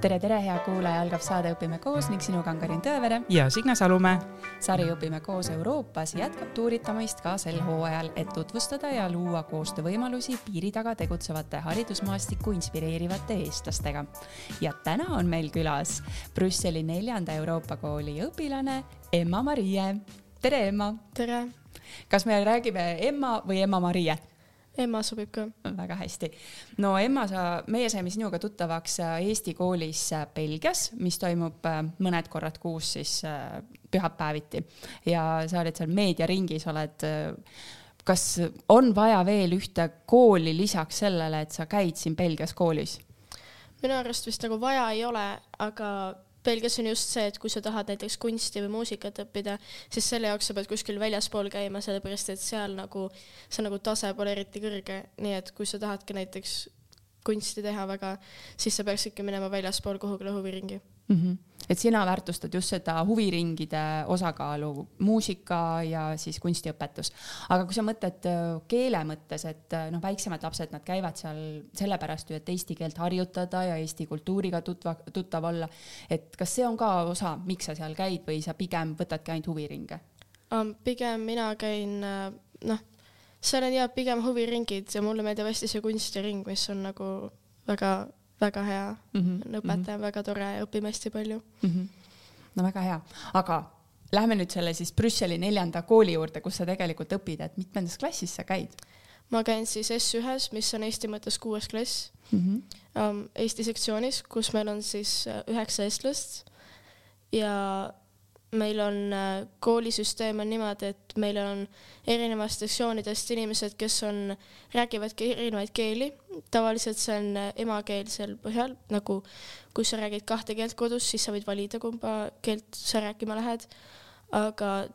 tere, tere, hea kuulaja, algab saade Õpime koos ning sinuga on Karin Tõevere. ja Signe Salumäe. sari Õpime koos Euroopas jätkab tuuritamist ka sel hooajal, et tutvustada ja luua koostöövõimalusi piiri taga tegutsevate haridusmaastikku inspireerivate eestlastega. ja täna on meil külas Brüsseli neljanda Euroopa kooli õpilane Emma-Marie. tere, Emma! tere! kas me räägime Emma või Emma-Marie? Emma sobib ka. väga hästi. no Emma, sa, meie saime sinuga tuttavaks äh, Eesti koolis äh, Belgias, mis toimub äh, mõned korrad kuus siis pühapäeviti ja sa oled seal meediaringis, oled kas on vaja veel ühte kooli lisaks sellele, et sa käid siin Belgias koolis? minu arust vist nagu vaja ei ole, aga Belgias on just see, et kui sa tahad näiteks kunsti või muusikat õppida, siis selle jaoks sa pead kuskil väljaspool käima, sellepärast et seal nagu see nagu tase pole eriti kõrge, nii et kui sa tahadki näiteks kunsti teha väga, siis sa peaksidki minema väljaspool kuhugile huviringi mm. -hmm. et sina väärtustad just seda huviringide osakaalu, muusika ja siis kunstiõpetus. aga kui sa mõtled äh, keele mõttes, et äh, noh, väiksemad lapsed, nad käivad seal sellepärast ju, et eesti keelt harjutada ja eesti kultuuriga tutva, tuttav olla. et kas see on ka osa, miks sa seal käid või sa pigem võtadki ainult huviringe um,? pigem mina käin, äh, noh, seal on jah, pigem huviringid ja mulle meeldib hästi see kunstiring, mis on nagu väga väga hea mm, -hmm. õpetaja on väga tore ja õpime hästi palju mm. -hmm. no väga hea, aga lähme nüüd selle siis Brüsseli neljanda kooli juurde, kus sa tegelikult õpid, et mitmendas klassis sa käid? ma käin siis S1-s, mis on Eesti mõttes kuues klass mm, -hmm. um, Eesti sektsioonis, kus meil on siis üheksa eestlast ja meil on äh, koolisüsteem on niimoodi, et meil on erinevatest sektsioonidest inimesed, kes on, räägivadki erinevaid keeli. tavaliselt see on äh, emakeelsel põhjal, nagu kui sa räägid kahte keelt kodus, siis sa võid valida, kumba keelt sa rääkima lähed. aga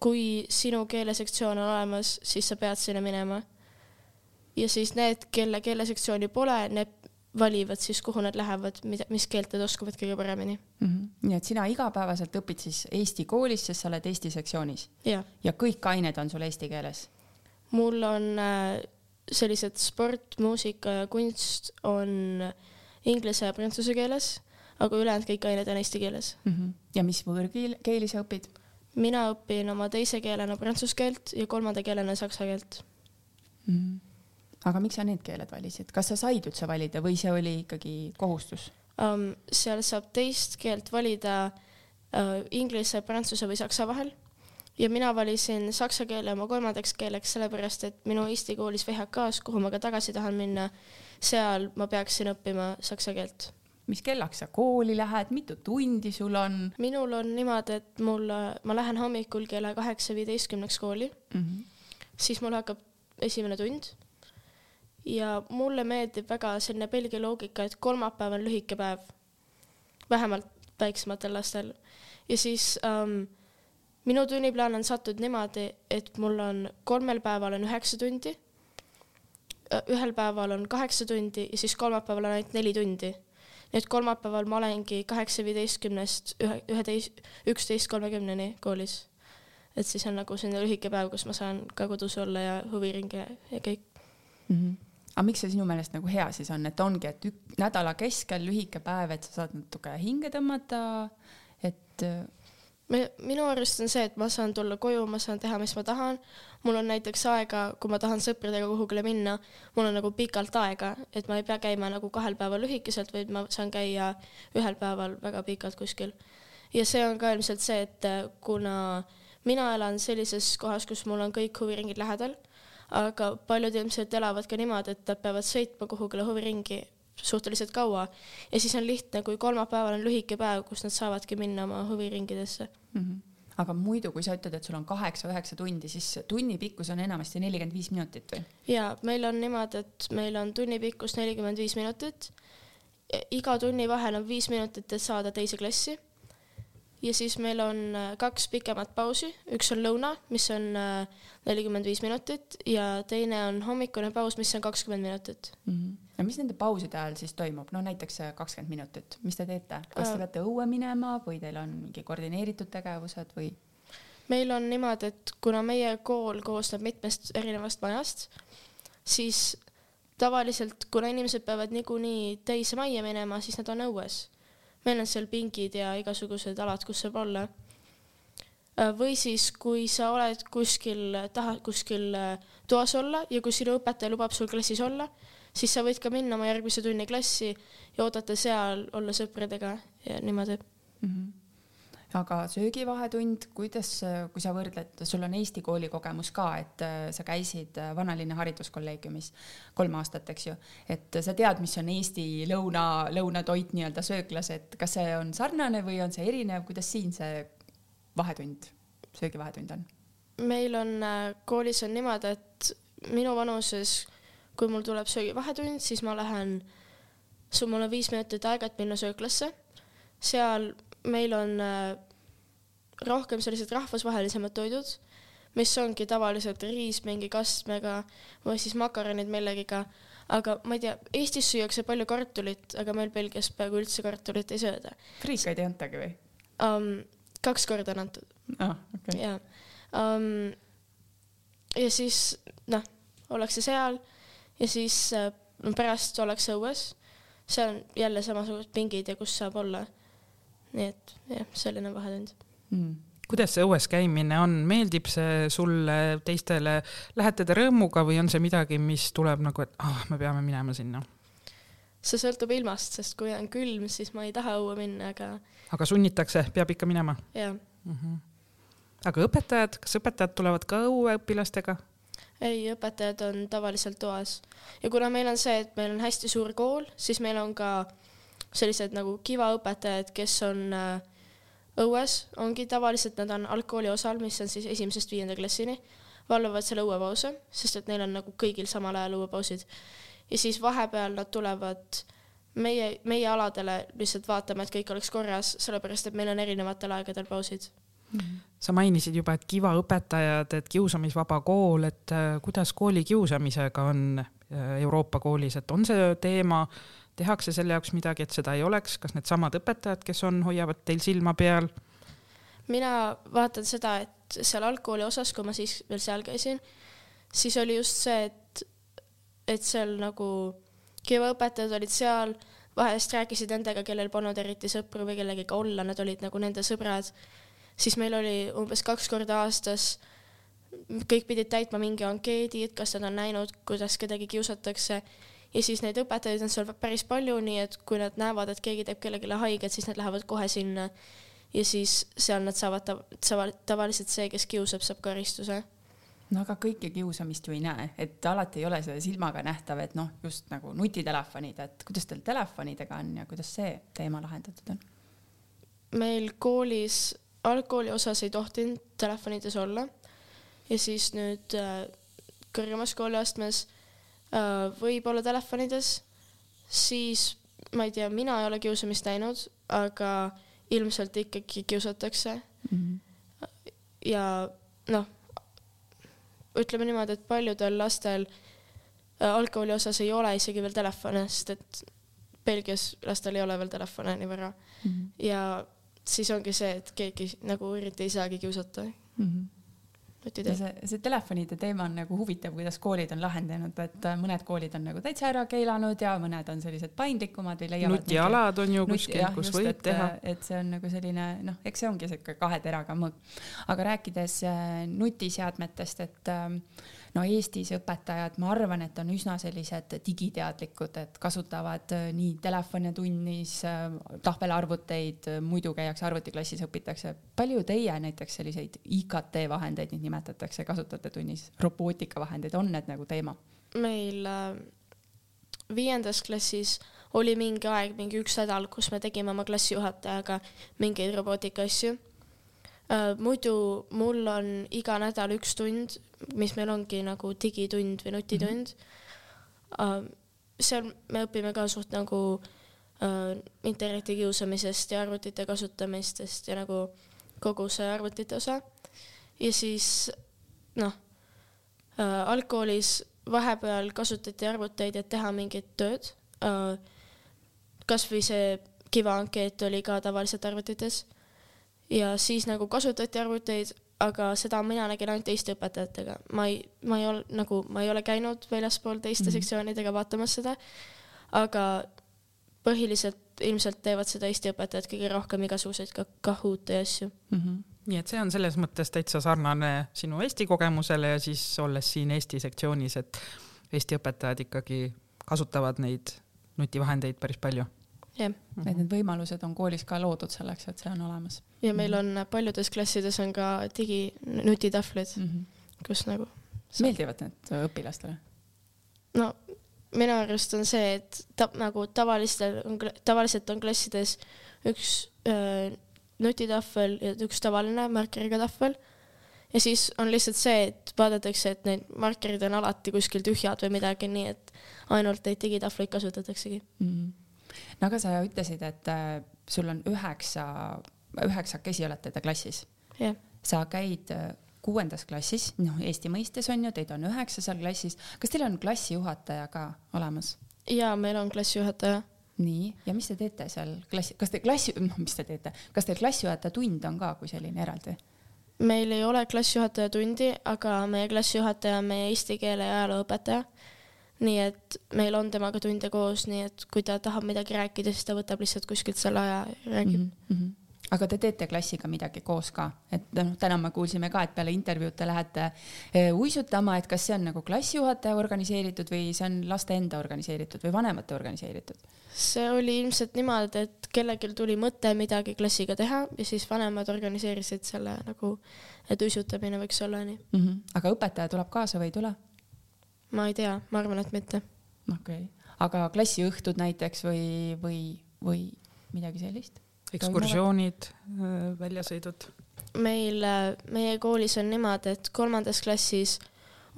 kui sinu keelesektsioon on olemas, siis sa pead sinna minema. ja siis need, kelle keelesektsiooni pole, need valivad siis, kuhu nad lähevad, mida, mis keelt nad oskavad kõige paremini mm. -hmm. nii et sina igapäevaselt õpid siis Eesti koolis, sest sa oled Eesti sektsioonis? ja kõik ained on sul eesti keeles? mul on äh, sellised sport, muusika ja kunst on inglise ja prantsuse keeles, aga ülejäänud kõik ained on eesti keeles mm. -hmm. ja mis võõrkeeli sa õpid? mina õpin oma teise keelena prantsuse keelt ja kolmanda keelena saksa keelt mm. -hmm aga miks sa need keeled valisid, kas sa said üldse valida või see oli ikkagi kohustus um,? seal saab teist keelt valida uh, inglise, prantsuse või saksa vahel ja mina valisin saksa keele oma kolmandaks keeleks, sellepärast et minu Eesti koolis VHK-s, kuhu ma ka tagasi tahan minna, seal ma peaksin õppima saksa keelt. mis kellaks sa kooli lähed, mitu tundi sul on? minul on niimoodi, et mul, ma lähen hommikul kella kaheksa viieteistkümneks kooli mm, -hmm. siis mul hakkab esimene tund ja mulle meeldib väga selline Belgia loogika, et kolmapäev on lühike päev, vähemalt väiksematel lastel. ja siis ähm, minu tunniplaan on sattunud niimoodi, et mul on kolmel päeval on üheksa tundi, äh, ühel päeval on kaheksa tundi ja siis kolmapäeval on ainult neli tundi. nii et kolmapäeval ma olengi kaheksa viieteistkümnest ühe, üheteist, üksteist kolmekümneni koolis. et siis on nagu selline lühike päev, kus ma saan ka kodus olla ja huviringe ja kõik mm. -hmm aga miks see sinu meelest nagu hea siis on, et ongi, et ük, nädala keskel lühike päev, et sa saad natuke hinge tõmmata, et äh, minu arust on see, et ma saan tulla koju, ma saan teha, mis ma tahan. mul on näiteks aega, kui ma tahan sõpradega kuhugile minna, mul on nagu pikalt aega, et ma ei pea käima nagu kahel päeval lühikeselt, vaid ma saan käia ühel päeval väga pikalt kuskil. ja see on ka ilmselt see, et äh, kuna mina elan sellises kohas, kus mul on kõik huviringid lähedal aga paljud ilmselt elavad ka niimoodi, et nad peavad sõitma kuhugile huviringi suhteliselt kaua ja siis on lihtne, kui kolmapäeval on lühike päev, kus nad saavadki minna oma huviringidesse mm. -hmm aga muidu, kui sa ütled, et sul on kaheksa-üheksa tundi, siis tunni pikkus on enamasti nelikümmend viis minutit või? ja meil on niimoodi, et meil on tunni pikkus nelikümmend viis minutit. iga tunni vahel on viis minutit, et saada teise klassi ja siis meil on äh, kaks pikemat pausi, üks on lõuna, mis on äh, nelikümmend viis minutit ja teine on hommikune paus, mis on kakskümmend minutit mm. -hmm. ja mis nende pauside ajal siis toimub, no näiteks kakskümmend minutit, mis te teete, kas te äh. peate õue minema või teil on mingi koordineeritud tegevused või? meil on niimoodi, et kuna meie kool koosneb mitmest erinevast majast, siis tavaliselt, kuna inimesed peavad niikuinii teise majja minema, siis nad on õues. Meil on seal pingid ja igasugused alad, kus saab olla. või siis, kui sa oled kuskil, tahad kuskil toas olla ja kui sinu õpetaja lubab sul klassis olla, siis sa võid ka minna oma järgmise tunni klassi ja oodata seal olla sõpradega ja niimoodi mm. -hmm aga söögivahetund, kuidas, kui sa võrdled, sul on Eesti kooli kogemus ka, et äh, sa käisid äh, Vanalinna hariduskolleegiumis kolm aastat, eks ju, et sa tead, mis on Eesti lõuna, lõunatoit nii-öelda sööklas, et kas see on sarnane või on see erinev, kuidas siin see vahetund, söögivahetund on? meil on äh, koolis on niimoodi, et minu vanuses, kui mul tuleb söögivahetund, siis ma lähen, mul on viis minutit aega, et minna sööklasse. seal meil on äh, rohkem sellised rahvusvahelisemad toidud, mis ongi tavaliselt riis mingi kastmega või siis makaronid millegiga, aga ma ei tea, Eestis süüakse palju kartulit, aga meil Belgias peaaegu üldse kartulit ei sööda. friikaid ei antagi või um,? kaks korda on antud ah,. Okay. ja um,, ja siis noh, ollakse seal ja siis äh, pärast ollakse õues, seal on jälle samasugused pingid ja kus saab olla nii et jah, selline vahetund mm kuidas see õues käimine on, meeldib see sulle, teistele, lähete te rõõmuga või on see midagi, mis tuleb nagu, et ah, me peame minema sinna? see sõltub ilmast, sest kui on külm, siis ma ei taha õue minna, aga. aga sunnitakse, peab ikka minema? jah mm -hmm.. aga õpetajad, kas õpetajad tulevad ka õue õpilastega? ei, õpetajad on tavaliselt toas ja kuna meil on see, et meil on hästi suur kool, siis meil on ka äh, sellised nagu Kiva õpetajad, kes on äh, õues, ongi tavaliselt nad on algkooli osal, mis on siis esimesest viienda klassini, valvavad seal õuepause, sest et neil on nagu kõigil samal ajal õuepausid. ja siis vahepeal nad tulevad meie, meie aladele lihtsalt vaatama, et kõik oleks korras, sellepärast et meil on erinevatel aegadel pausid. -hmm. sa mainisid juba, et Kiva õpetajad, et kiusamisvaba kool, et äh, kuidas kooli kiusamisega on äh, Euroopa koolis, et on see teema tehakse selle jaoks midagi, et seda ei oleks, kas needsamad õpetajad, kes on, hoiavad teil silma peal? mina vaatan seda, et seal algkooli osas, kui ma siis veel seal käisin, siis oli just see, et, et seal nagu kevaõpetajad olid seal, vahest rääkisid nendega, kellel polnud eriti sõpru või kellegagi olla, nad olid nagu nende sõbrad. siis meil oli umbes kaks korda aastas, kõik pidid täitma mingi ankeedi, et kas nad on näinud, kuidas kedagi kiusatakse ja siis neid õpetajaid on seal päris palju, nii et kui nad näevad, et keegi teeb kellelegi haiget, siis nad lähevad kohe sinna. ja siis seal nad saavad tav-, tavaliselt see, kes kiusab, saab karistuse no aga kõike kiusamist ju ei näe, et alati ei ole see silmaga nähtav, et noh, just nagu nutitelefonid, et kuidas teil telefonidega on ja kuidas see teema lahendatud on? meil koolis, algkooli osas ei tohtinud telefonides olla ja siis nüüd äh, kõrgemas kooliastmes võib-olla telefonides, siis ma ei tea, mina ei ole kiusamist näinud, aga ilmselt ikkagi kiusatakse mm. -hmm. ja noh, ütleme niimoodi, et paljudel lastel äh, algkooli osas ei ole isegi veel telefone, sest et Belgias lastel ei ole veel telefone nii väga mm. -hmm. ja siis ongi see, et keegi nagu eriti ei saagi kiusata mm. -hmm ja see, see telefonide teema on nagu huvitav, kuidas koolid on lahendanud, et äh, mõned koolid on nagu täitsa ära keelanud ja mõned on sellised paindlikumad või leiavad. nutialad on ju kuskil, kus just, võib et, teha. et see on nagu selline noh, eks see ongi siuke kahe teraga mõõk. aga rääkides äh, nutiseadmetest, et äh, no Eestis õpetajad, ma arvan, et on üsna sellised digiteadlikud, et kasutavad äh, nii telefone tunnis, äh, tahvelarvuteid, äh, muidu käiakse arvutiklassis, õpitakse. palju teie näiteks selliseid IKT vahendeid nüüd nimetatakse, kasutate tunnis, robootikavahendeid, on need nagu teema? meil viiendas klassis oli mingi aeg, mingi üks nädal, kus me tegime oma klassijuhatajaga mingeid robootika asju muidu mul on iga nädal üks tund, mis meil ongi nagu digitund või nutitund mm. -hmm. seal me õpime ka suht nagu äh, interneti kiusamisest ja arvutite kasutamistest ja nagu kogu see arvutite osa. ja siis noh äh,, algkoolis vahepeal kasutati arvuteid, et teha mingit tööd äh,. kasvõi see Kiva ankeet oli ka tavaliselt arvutites ja siis nagu kasutati arvuteid, aga seda mina nägin ainult Eesti õpetajatega, ma ei, ma ei ole nagu, ma ei ole käinud väljaspool teiste mm -hmm. sektsioonidega vaatamas seda, aga põhiliselt ilmselt teevad seda Eesti õpetajad kõige rohkem igasuguseid ka Kahoot ja asju mm. -hmm. nii et see on selles mõttes täitsa sarnane sinu Eesti kogemusele ja siis olles siin Eesti sektsioonis, et Eesti õpetajad ikkagi kasutavad neid nutivahendeid päris palju jah -hmm., et need võimalused on koolis ka loodud selleks, et see on olemas. ja meil mhm. on paljudes klassides on ka diginutitahvlid mm, -hmm. kus nagu saab... meeldivad need õpilastele? no minu arust on see, et ta, nagu tavalistel on, tavaliselt on klassides üks öö, nutitahvel ja üks tavaline markeriga tahvel ja siis on lihtsalt see, et vaadatakse, et need markerid on alati kuskil tühjad või midagi, nii et ainult neid digitahvleid kasutataksegi mm. -hmm no aga sa ütlesid, et äh, sul on üheksa, üheksakesi olete te klassis yeah.. sa käid äh, kuuendas klassis, noh, Eesti mõistes on ju, teid on üheksa seal klassis. kas teil on klassijuhataja ka olemas? ja meil on klassijuhataja. nii, ja mis te teete seal klassi, kas te klassi, noh, mis te teete, kas teil klassijuhataja tund on ka kui selline eraldi? meil ei ole klassijuhataja tundi, aga meie klassijuhataja on meie eesti keele ja ajaloo õpetaja nii et meil on temaga tunde koos, nii et kui ta tahab midagi rääkida, siis ta võtab lihtsalt kuskilt selle aja ja räägib mm. -hmm. aga te teete klassiga midagi koos ka, et noh, täna me kuulsime ka, et peale intervjuud te lähete e, uisutama, et kas see on nagu klassijuhataja organiseeritud või see on laste enda organiseeritud või vanemate organiseeritud? see oli ilmselt niimoodi, et kellelgi tuli mõte midagi klassiga teha ja siis vanemad organiseerisid selle nagu, et uisutamine võiks olla nii mm. -hmm. aga õpetaja tuleb kaasa või ei tule? Ma ei tea, ma arvan, et mitte. okei okay., aga klassiõhtud näiteks või, või, või midagi sellist? ekskursioonid, äh, väljasõidud? meil, äh, meie koolis on niimoodi, et kolmandas klassis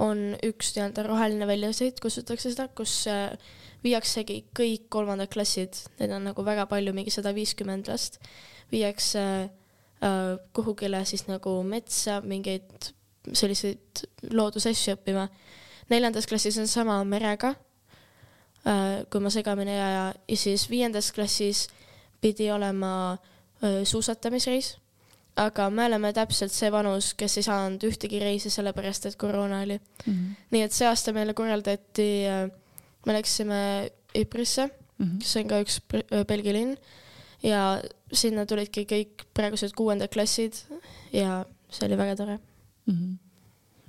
on üks nii-öelda roheline väljasõit, kutsutakse seda, kus äh, viiaksegi kõik kolmandad klassid, neid on nagu väga palju, mingi sada viiskümmend last, viiakse äh, kuhugile siis nagu metsa mingeid selliseid loodusasju õppima neljandas klassis on sama merega, äh, kui ma segamini ei aja, ja siis viiendas klassis pidi olema äh, suusatamisreis, aga me oleme täpselt see vanus, kes ei saanud ühtegi reisi, sellepärast et koroona oli mm. -hmm. nii et see aasta meile korraldati, äh, me läksime Ypres'e mm, -hmm. kes on ka üks Belgia linn ja sinna tulidki kõik praegused kuuendad klassid ja see oli väga tore mm. -hmm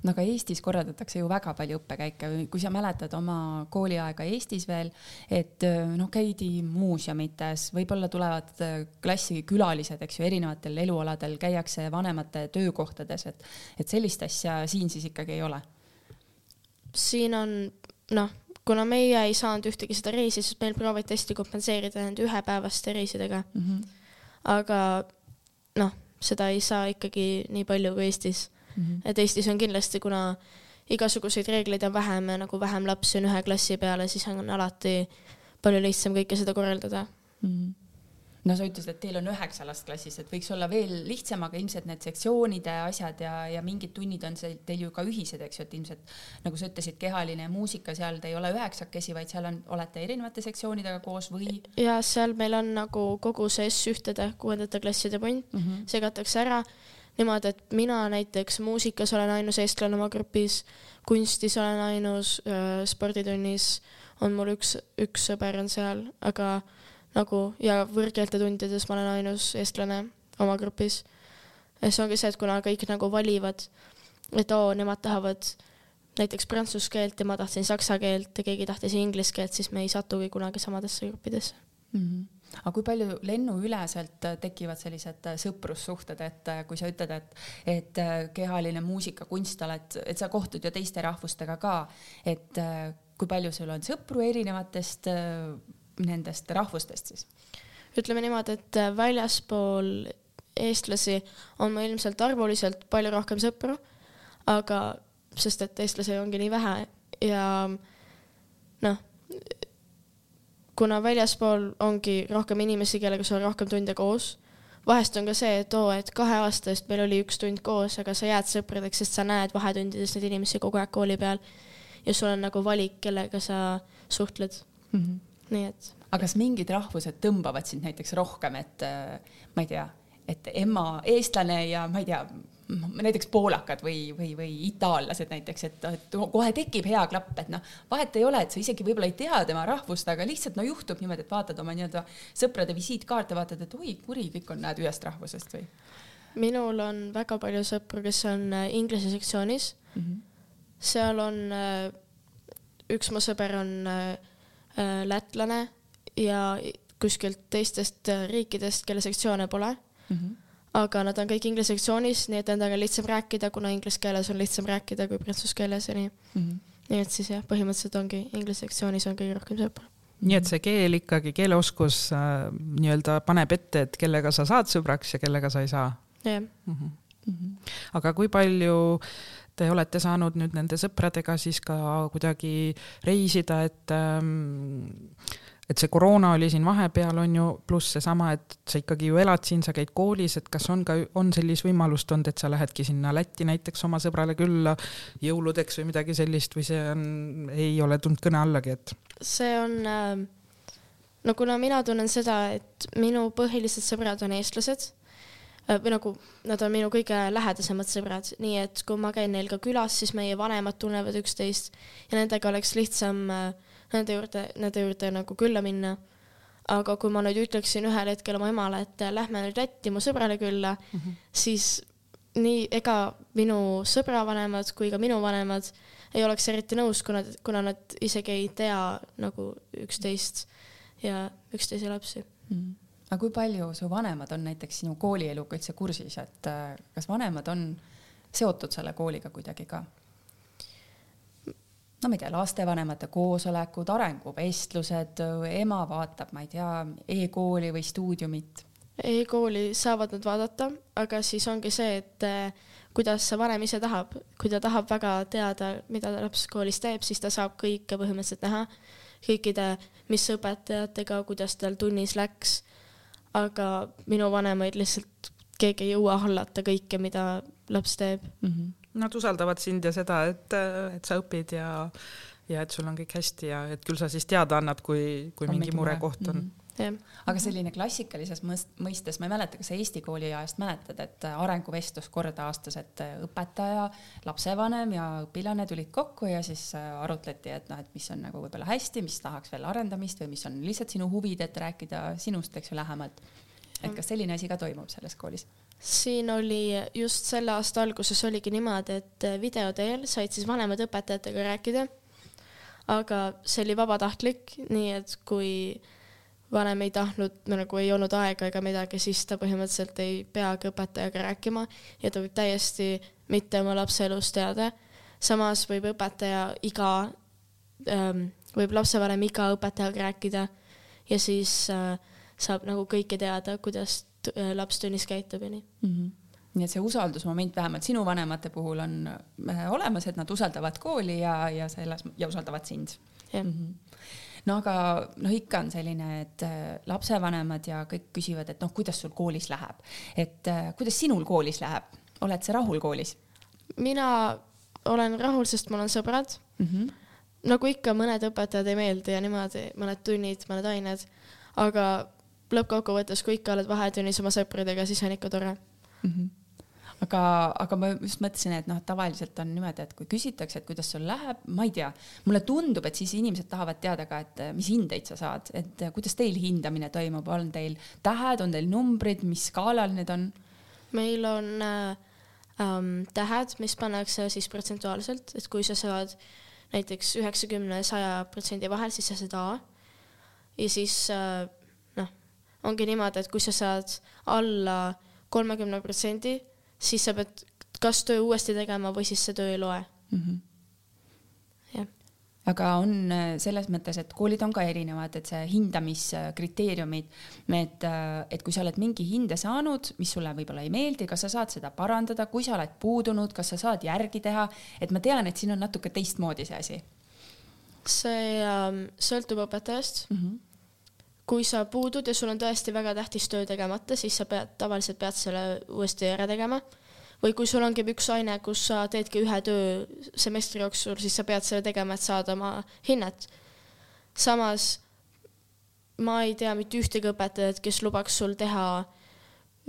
no aga Eestis korraldatakse ju väga palju õppekäike, kui sa mäletad oma kooliaega Eestis veel, et noh, käidi muuseumites, võib-olla tulevad klassi külalised, eks ju, erinevatel elualadel käiakse vanemate töökohtades, et, et sellist asja siin siis ikkagi ei ole. siin on noh, kuna meie ei saanud ühtegi seda reisi, siis meil prooviti hästi kompenseerida nende ühepäevaste reisidega mm. -hmm. aga noh, seda ei saa ikkagi nii palju kui Eestis mm. -hmm. et Eestis on kindlasti, kuna igasuguseid reegleid on vähem ja nagu vähem lapsi on ühe klassi peale, siis on alati palju lihtsam kõike seda korraldada mm. -hmm no sa ütlesid, et teil on üheksa last klassis, et võiks olla veel lihtsam, aga ilmselt need sektsioonide asjad ja, ja mingid tunnid on see teil ju ka ühised, eks ju, et ilmselt nagu sa ütlesid, kehaline muusika, seal te ei ole üheksakesi, vaid seal on, olete erinevate sektsioonidega koos või? ja seal meil on nagu kogu see S-ühtede kuuendate klasside punt mm -hmm. segatakse ära niimoodi, et mina näiteks muusikas olen ainus eestlane oma grupis, kunstis olen ainus, sporditunnis on mul üks, üks sõber on seal, aga nagu ja võõrkeeltetundides ma olen ainus eestlane oma grupis. see ongi see, et kuna kõik nagu valivad, et oo, nemad tahavad näiteks prantsuse keelt ja ma tahtsin saksa keelt ja keegi tahtis inglise keelt, siis me ei satugi kunagi samadesse gruppidesse mm. -hmm aga kui palju lennuüleselt äh, tekivad sellised äh, sõprussuhted, et äh, kui sa ütled, et, et kehaline muusika, kunst oled, et sa kohtud ju teiste rahvustega ka, et kui palju sul on sõpru erinevatest nendest rahvustest siis? ütleme niimoodi, et väljaspool eestlasi on mul ilmselt arvuliselt palju rohkem sõpru, aga sest et eestlasi ongi nii vähe ja noh kuna väljaspool ongi rohkem inimesi, kellega sul on rohkem tunde koos, vahest on ka see, et oo, et kahe aasta eest meil oli üks tund koos, aga sa jääd sõpradeks, sest sa näed vahetundides neid inimesi kogu aeg kooli peal ja sul on nagu valik, kellega sa suhtled mm. -hmm. nii et. aga kas mingid rahvused tõmbavad sind näiteks rohkem, et äh, ma ei tea, et ema eestlane ja ma ei tea, näiteks poolakad või, või, või itaallased näiteks, et, et kohe tekib hea klapp, et noh, vahet ei ole, et sa isegi võib-olla ei tea tema rahvust, aga lihtsalt no juhtub niimoodi, et vaatad oma nii-öelda sõprade visiitkaarte, vaatad, et oi, kuri, kõik on, näed, ühest rahvusest või? minul on väga palju sõpru, kes on äh, inglise sektsioonis mm. -hmm. seal on, äh, üks mu sõber on äh, lätlane ja kuskilt teistest riikidest, kelle sektsioone pole mm. -hmm aga nad on kõik inglise sektsioonis, nii et nendega on lihtsam rääkida, kuna inglise keeles on lihtsam rääkida kui prantsuse keeles ja nii mm. -hmm. nii et siis jah, põhimõtteliselt ongi inglise sektsioonis on kõige rohkem sõpru. nii et see keel ikkagi, keeleoskus äh, nii-öelda paneb ette, et kellega sa saad sõbraks ja kellega sa ei saa? jah mm -hmm. mm. -hmm. aga kui palju te olete saanud nüüd nende sõpradega siis ka kuidagi reisida, et ähm, et see koroona oli siin vahepeal, on ju, pluss seesama, et sa ikkagi ju elad siin, sa käid koolis, et kas on ka, on sellist võimalust olnud, et sa lähedki sinna Lätti näiteks oma sõbrale külla jõuludeks või midagi sellist või see on, ei ole tulnud kõne allagi, et? see on äh, no kuna mina tunnen seda, et minu põhilised sõbrad on eestlased äh, või nagu nad on minu kõige lähedasemad sõbrad, nii et kui ma käin neil ka külas, siis meie vanemad tunnevad üksteist ja nendega oleks lihtsam äh, nende juurde, nende juurde nagu külla minna. aga kui ma nüüd ütleksin ühel hetkel oma emale, et lähme nüüd Lätti mu sõbrale külla mm, -hmm. siis nii ega minu sõbra vanemad kui ka minu vanemad ei oleks eriti nõus, kuna, kuna nad isegi ei tea nagu üksteist ja üksteise lapsi mm. -hmm. aga kui palju su vanemad on näiteks sinu koolieluga üldse kursis, et äh, kas vanemad on seotud selle kooliga kuidagi ka? No ma ei tea, lastevanemate koosolekud, arenguvestlused, ema vaatab, ma ei tea e, e-kooli või stuudiumit e-kooli saavad nad vaadata, aga siis ongi see, et eh, kuidas see vanem ise tahab, kui ta tahab väga teada, mida ta laps koolis teeb, siis ta saab kõike põhimõtteliselt näha, kõikide, mis õpetajatega, kuidas tal tunnis läks. aga minu vanemaid lihtsalt keegi ei jõua hallata kõike, mida laps teeb mm. -hmm Nad usaldavad sind ja seda, et, et sa õpid ja, ja et sul on kõik hästi ja et küll sa siis teada annad, kui, kui on mingi murekoht on mm. -hmm jah, aga selline klassikalises mõistes, ma ei mäleta, kas sa Eesti kooli ajast mäletad, et arenguvestlus kord aastas, et õpetaja, lapsevanem ja õpilane tulid kokku ja siis arutleti, et noh, et mis on nagu võib-olla hästi, mis tahaks veel arendamist või mis on lihtsalt sinu huvid, et rääkida sinust, eks ju, lähemalt. et kas selline asi ka toimub selles koolis? Siin oli just selle aasta alguses oligi niimoodi, et video teel said siis vanemad õpetajatega rääkida. aga see oli vabatahtlik, nii et kui vanem ei tahtnud, nagu ei olnud aega ega midagi, siis ta põhimõtteliselt ei peagi õpetajaga rääkima ja ta võib täiesti mitte oma lapse elust teada. samas võib õpetaja iga ähm,, võib lapsevanem iga õpetajaga rääkida ja siis äh, saab nagu kõike teada, kuidas laps tunnis käitub ja nii mm. -hmm nii et see usaldusmoment vähemalt sinu vanemate puhul on äh, olemas, et nad usaldavad kooli ja, ja selles ja usaldavad sind. Mm -hmm. no aga noh, ikka on selline, et äh, lapsevanemad ja kõik küsivad, et noh, kuidas sul koolis läheb, et kuidas sinul koolis läheb, oled sa rahul koolis? mina olen rahul, sest mul on sõbrad mm. -hmm. nagu ikka, mõned õpetajad ei meeldi ja niimoodi, mõned tunnid, mõned ained, aga lõppkokkuvõttes, kui ikka oled vahetunnis oma sõpradega, siis on ikka tore mm. -hmm aga, aga ma just mõtlesin, et noh, tavaliselt on niimoodi, et kui küsitakse, et kuidas sul läheb, ma ei tea, mulle tundub, et siis inimesed tahavad teada ka, et mis hindeid sa saad, et kuidas teil hindamine toimub, on teil tähed, on teil numbrid, mis skaalal need on? meil on äh, ähm, tähed, mis pannakse siis protsentuaalselt, et kui sa saad näiteks üheksakümne ja saja protsendi vahel, siis sa saad A. ja siis äh, ongi niimoodi, et kui sa saad alla kolmekümne protsendi, siis sa pead kas töö uuesti tegema või siis see töö ei loe mm. -hmm. jah aga on äh, selles mõttes, et koolid on ka erinevad, et see hindamiskriteeriumid, need, äh, et kui sa oled mingi hinde saanud, mis sulle võib-olla ei meeldi, kas sa saad seda parandada, kui sa oled puudunud, kas sa saad järgi teha, et ma tean, et siin on natuke teistmoodi see asi. see ähm, sõltub õpetajast mm. -hmm kui sa puudud ja sul on tõesti väga tähtis töö tegemata, siis sa pead, tavaliselt pead selle uuesti ära tegema. või kui sul ongi üks aine, kus sa teedki ühe töö semestri jooksul, siis sa pead selle tegema, et saada oma hinnet. samas ma ei tea mitte ühtegi õpetajat, kes lubaks sul teha,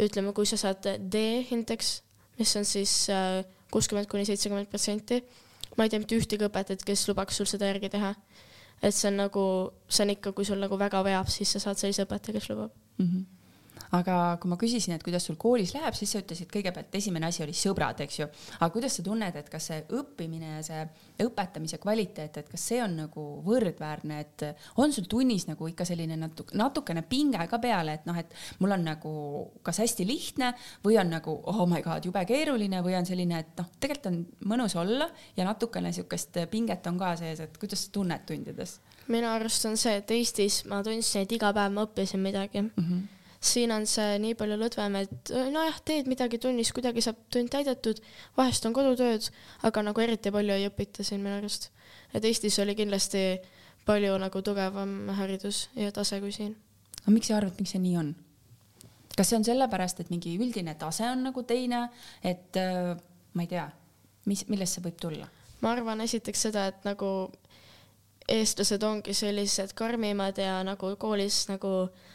ütleme, kui sa saad D hindeks, mis on siis äh, kuuskümmend kuni seitsekümmend protsenti. ma ei tea mitte ühtegi õpetajat, kes lubaks sul seda järgi teha. Et see on nagu, see on ikka, kui sul nagu väga veab, siis sa saad sellise õpetaja, kes lubab mm. -hmm aga kui ma küsisin, et kuidas sul koolis läheb, siis sa ütlesid kõigepealt esimene asi oli sõbrad, eks ju. aga kuidas sa tunned, et kas see õppimine ja see õpetamise kvaliteet, et kas see on nagu võrdväärne, et on sul tunnis nagu ikka selline natuke, natukene pinge ka peale, et noh, et mul on nagu kas hästi lihtne või on nagu oh my god, jube keeruline või on selline, et noh, tegelikult on mõnus olla ja natukene sihukest pinget on ka sees, et kuidas sa tunned tundides? minu arust on see, et Eestis ma tundsin, et iga päev ma õppisin midagi mm. -hmm siin on see nii palju lõdvem, et nojah, teed midagi tunnis, kuidagi saab tund täidetud, vahest on kodutööd, aga nagu eriti palju ei õpita siin minu arust. et Eestis oli kindlasti palju nagu tugevam haridus ja tase kui siin. aga miks sa arvad, miks see nii on? kas see on sellepärast, et mingi üldine tase on nagu teine, et äh, ma ei tea, mis, millest see võib tulla? ma arvan esiteks seda, et nagu eestlased ongi sellised karmimad ja nagu koolis nagu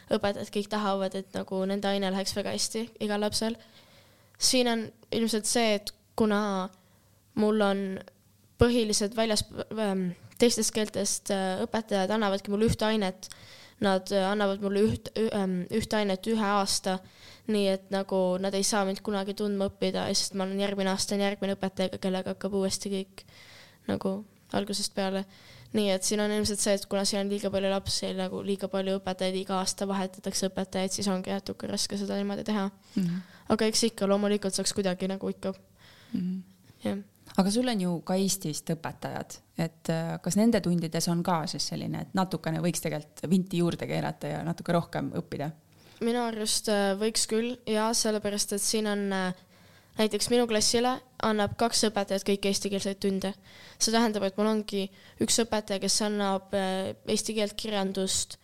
õpetajad kõik tahavad, et nagu nende aine läheks väga hästi igal lapsel. siin on ilmselt see, et kuna mul on põhilised väljas, ähm, teistest keeltest äh, õpetajad annavadki mulle ühte ainet, nad äh, annavad mulle üht, ähm, ühte ainet ühe aasta, nii et nagu nad ei saa mind kunagi tundma õppida, sest ma olen järgmine aasta on järgmine õpetaja, kellega hakkab uuesti kõik nagu algusest peale nii et siin on ilmselt see, et kuna siin on liiga palju lapsi, nagu liiga palju õpetajaid, iga aasta vahetatakse õpetajaid, siis ongi natuke raske seda niimoodi teha mm. -hmm. aga eks ikka loomulikult saaks kuidagi nagu ikka mm. -hmm. jah. aga sul on ju ka Eestist õpetajad, et äh, kas nende tundides on ka siis selline, et natukene võiks tegelikult vinti juurde keerata ja natuke rohkem õppida? minu arust äh, võiks küll ja sellepärast, et siin on äh, näiteks minu klassile annab kaks õpetajat kõik eestikeelseid tunde. see tähendab, et mul ongi üks õpetaja, kes annab äh, eesti keelt, kirjandust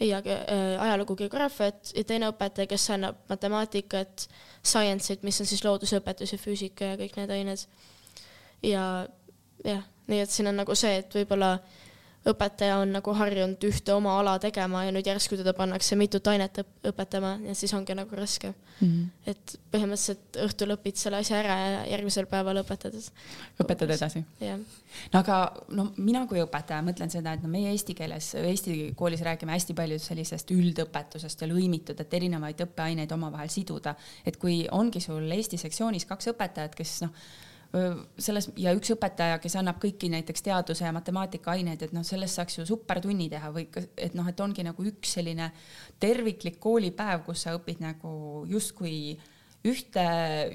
ja äh, ajalugu, geograafiat ja teine õpetaja, kes annab matemaatikat, science'it, mis on siis loodusõpetus ja füüsika ja kõik need ained. ja jah, nii et siin on nagu see, et võib-olla õpetaja on nagu harjunud ühte oma ala tegema ja nüüd järsku teda pannakse mitut ainet õpetama ja siis ongi nagu raske mm. -hmm. et põhimõtteliselt õhtul õpid selle asja ära ja järgmisel päeval õpetad. õpetad edasi? no aga no mina kui õpetaja mõtlen seda, et no meie eesti keeles, eesti koolis räägime hästi palju sellisest üldõpetusest ja lõimitud, et erinevaid õppeaineid omavahel siduda, et kui ongi sul Eesti sektsioonis kaks õpetajat, kes noh selles ja üks õpetaja, kes annab kõiki näiteks teaduse ja matemaatika aineid, et noh, sellest saaks ju supertunni teha või et noh, et ongi nagu üks selline terviklik koolipäev, kus sa õpid nagu justkui ühte,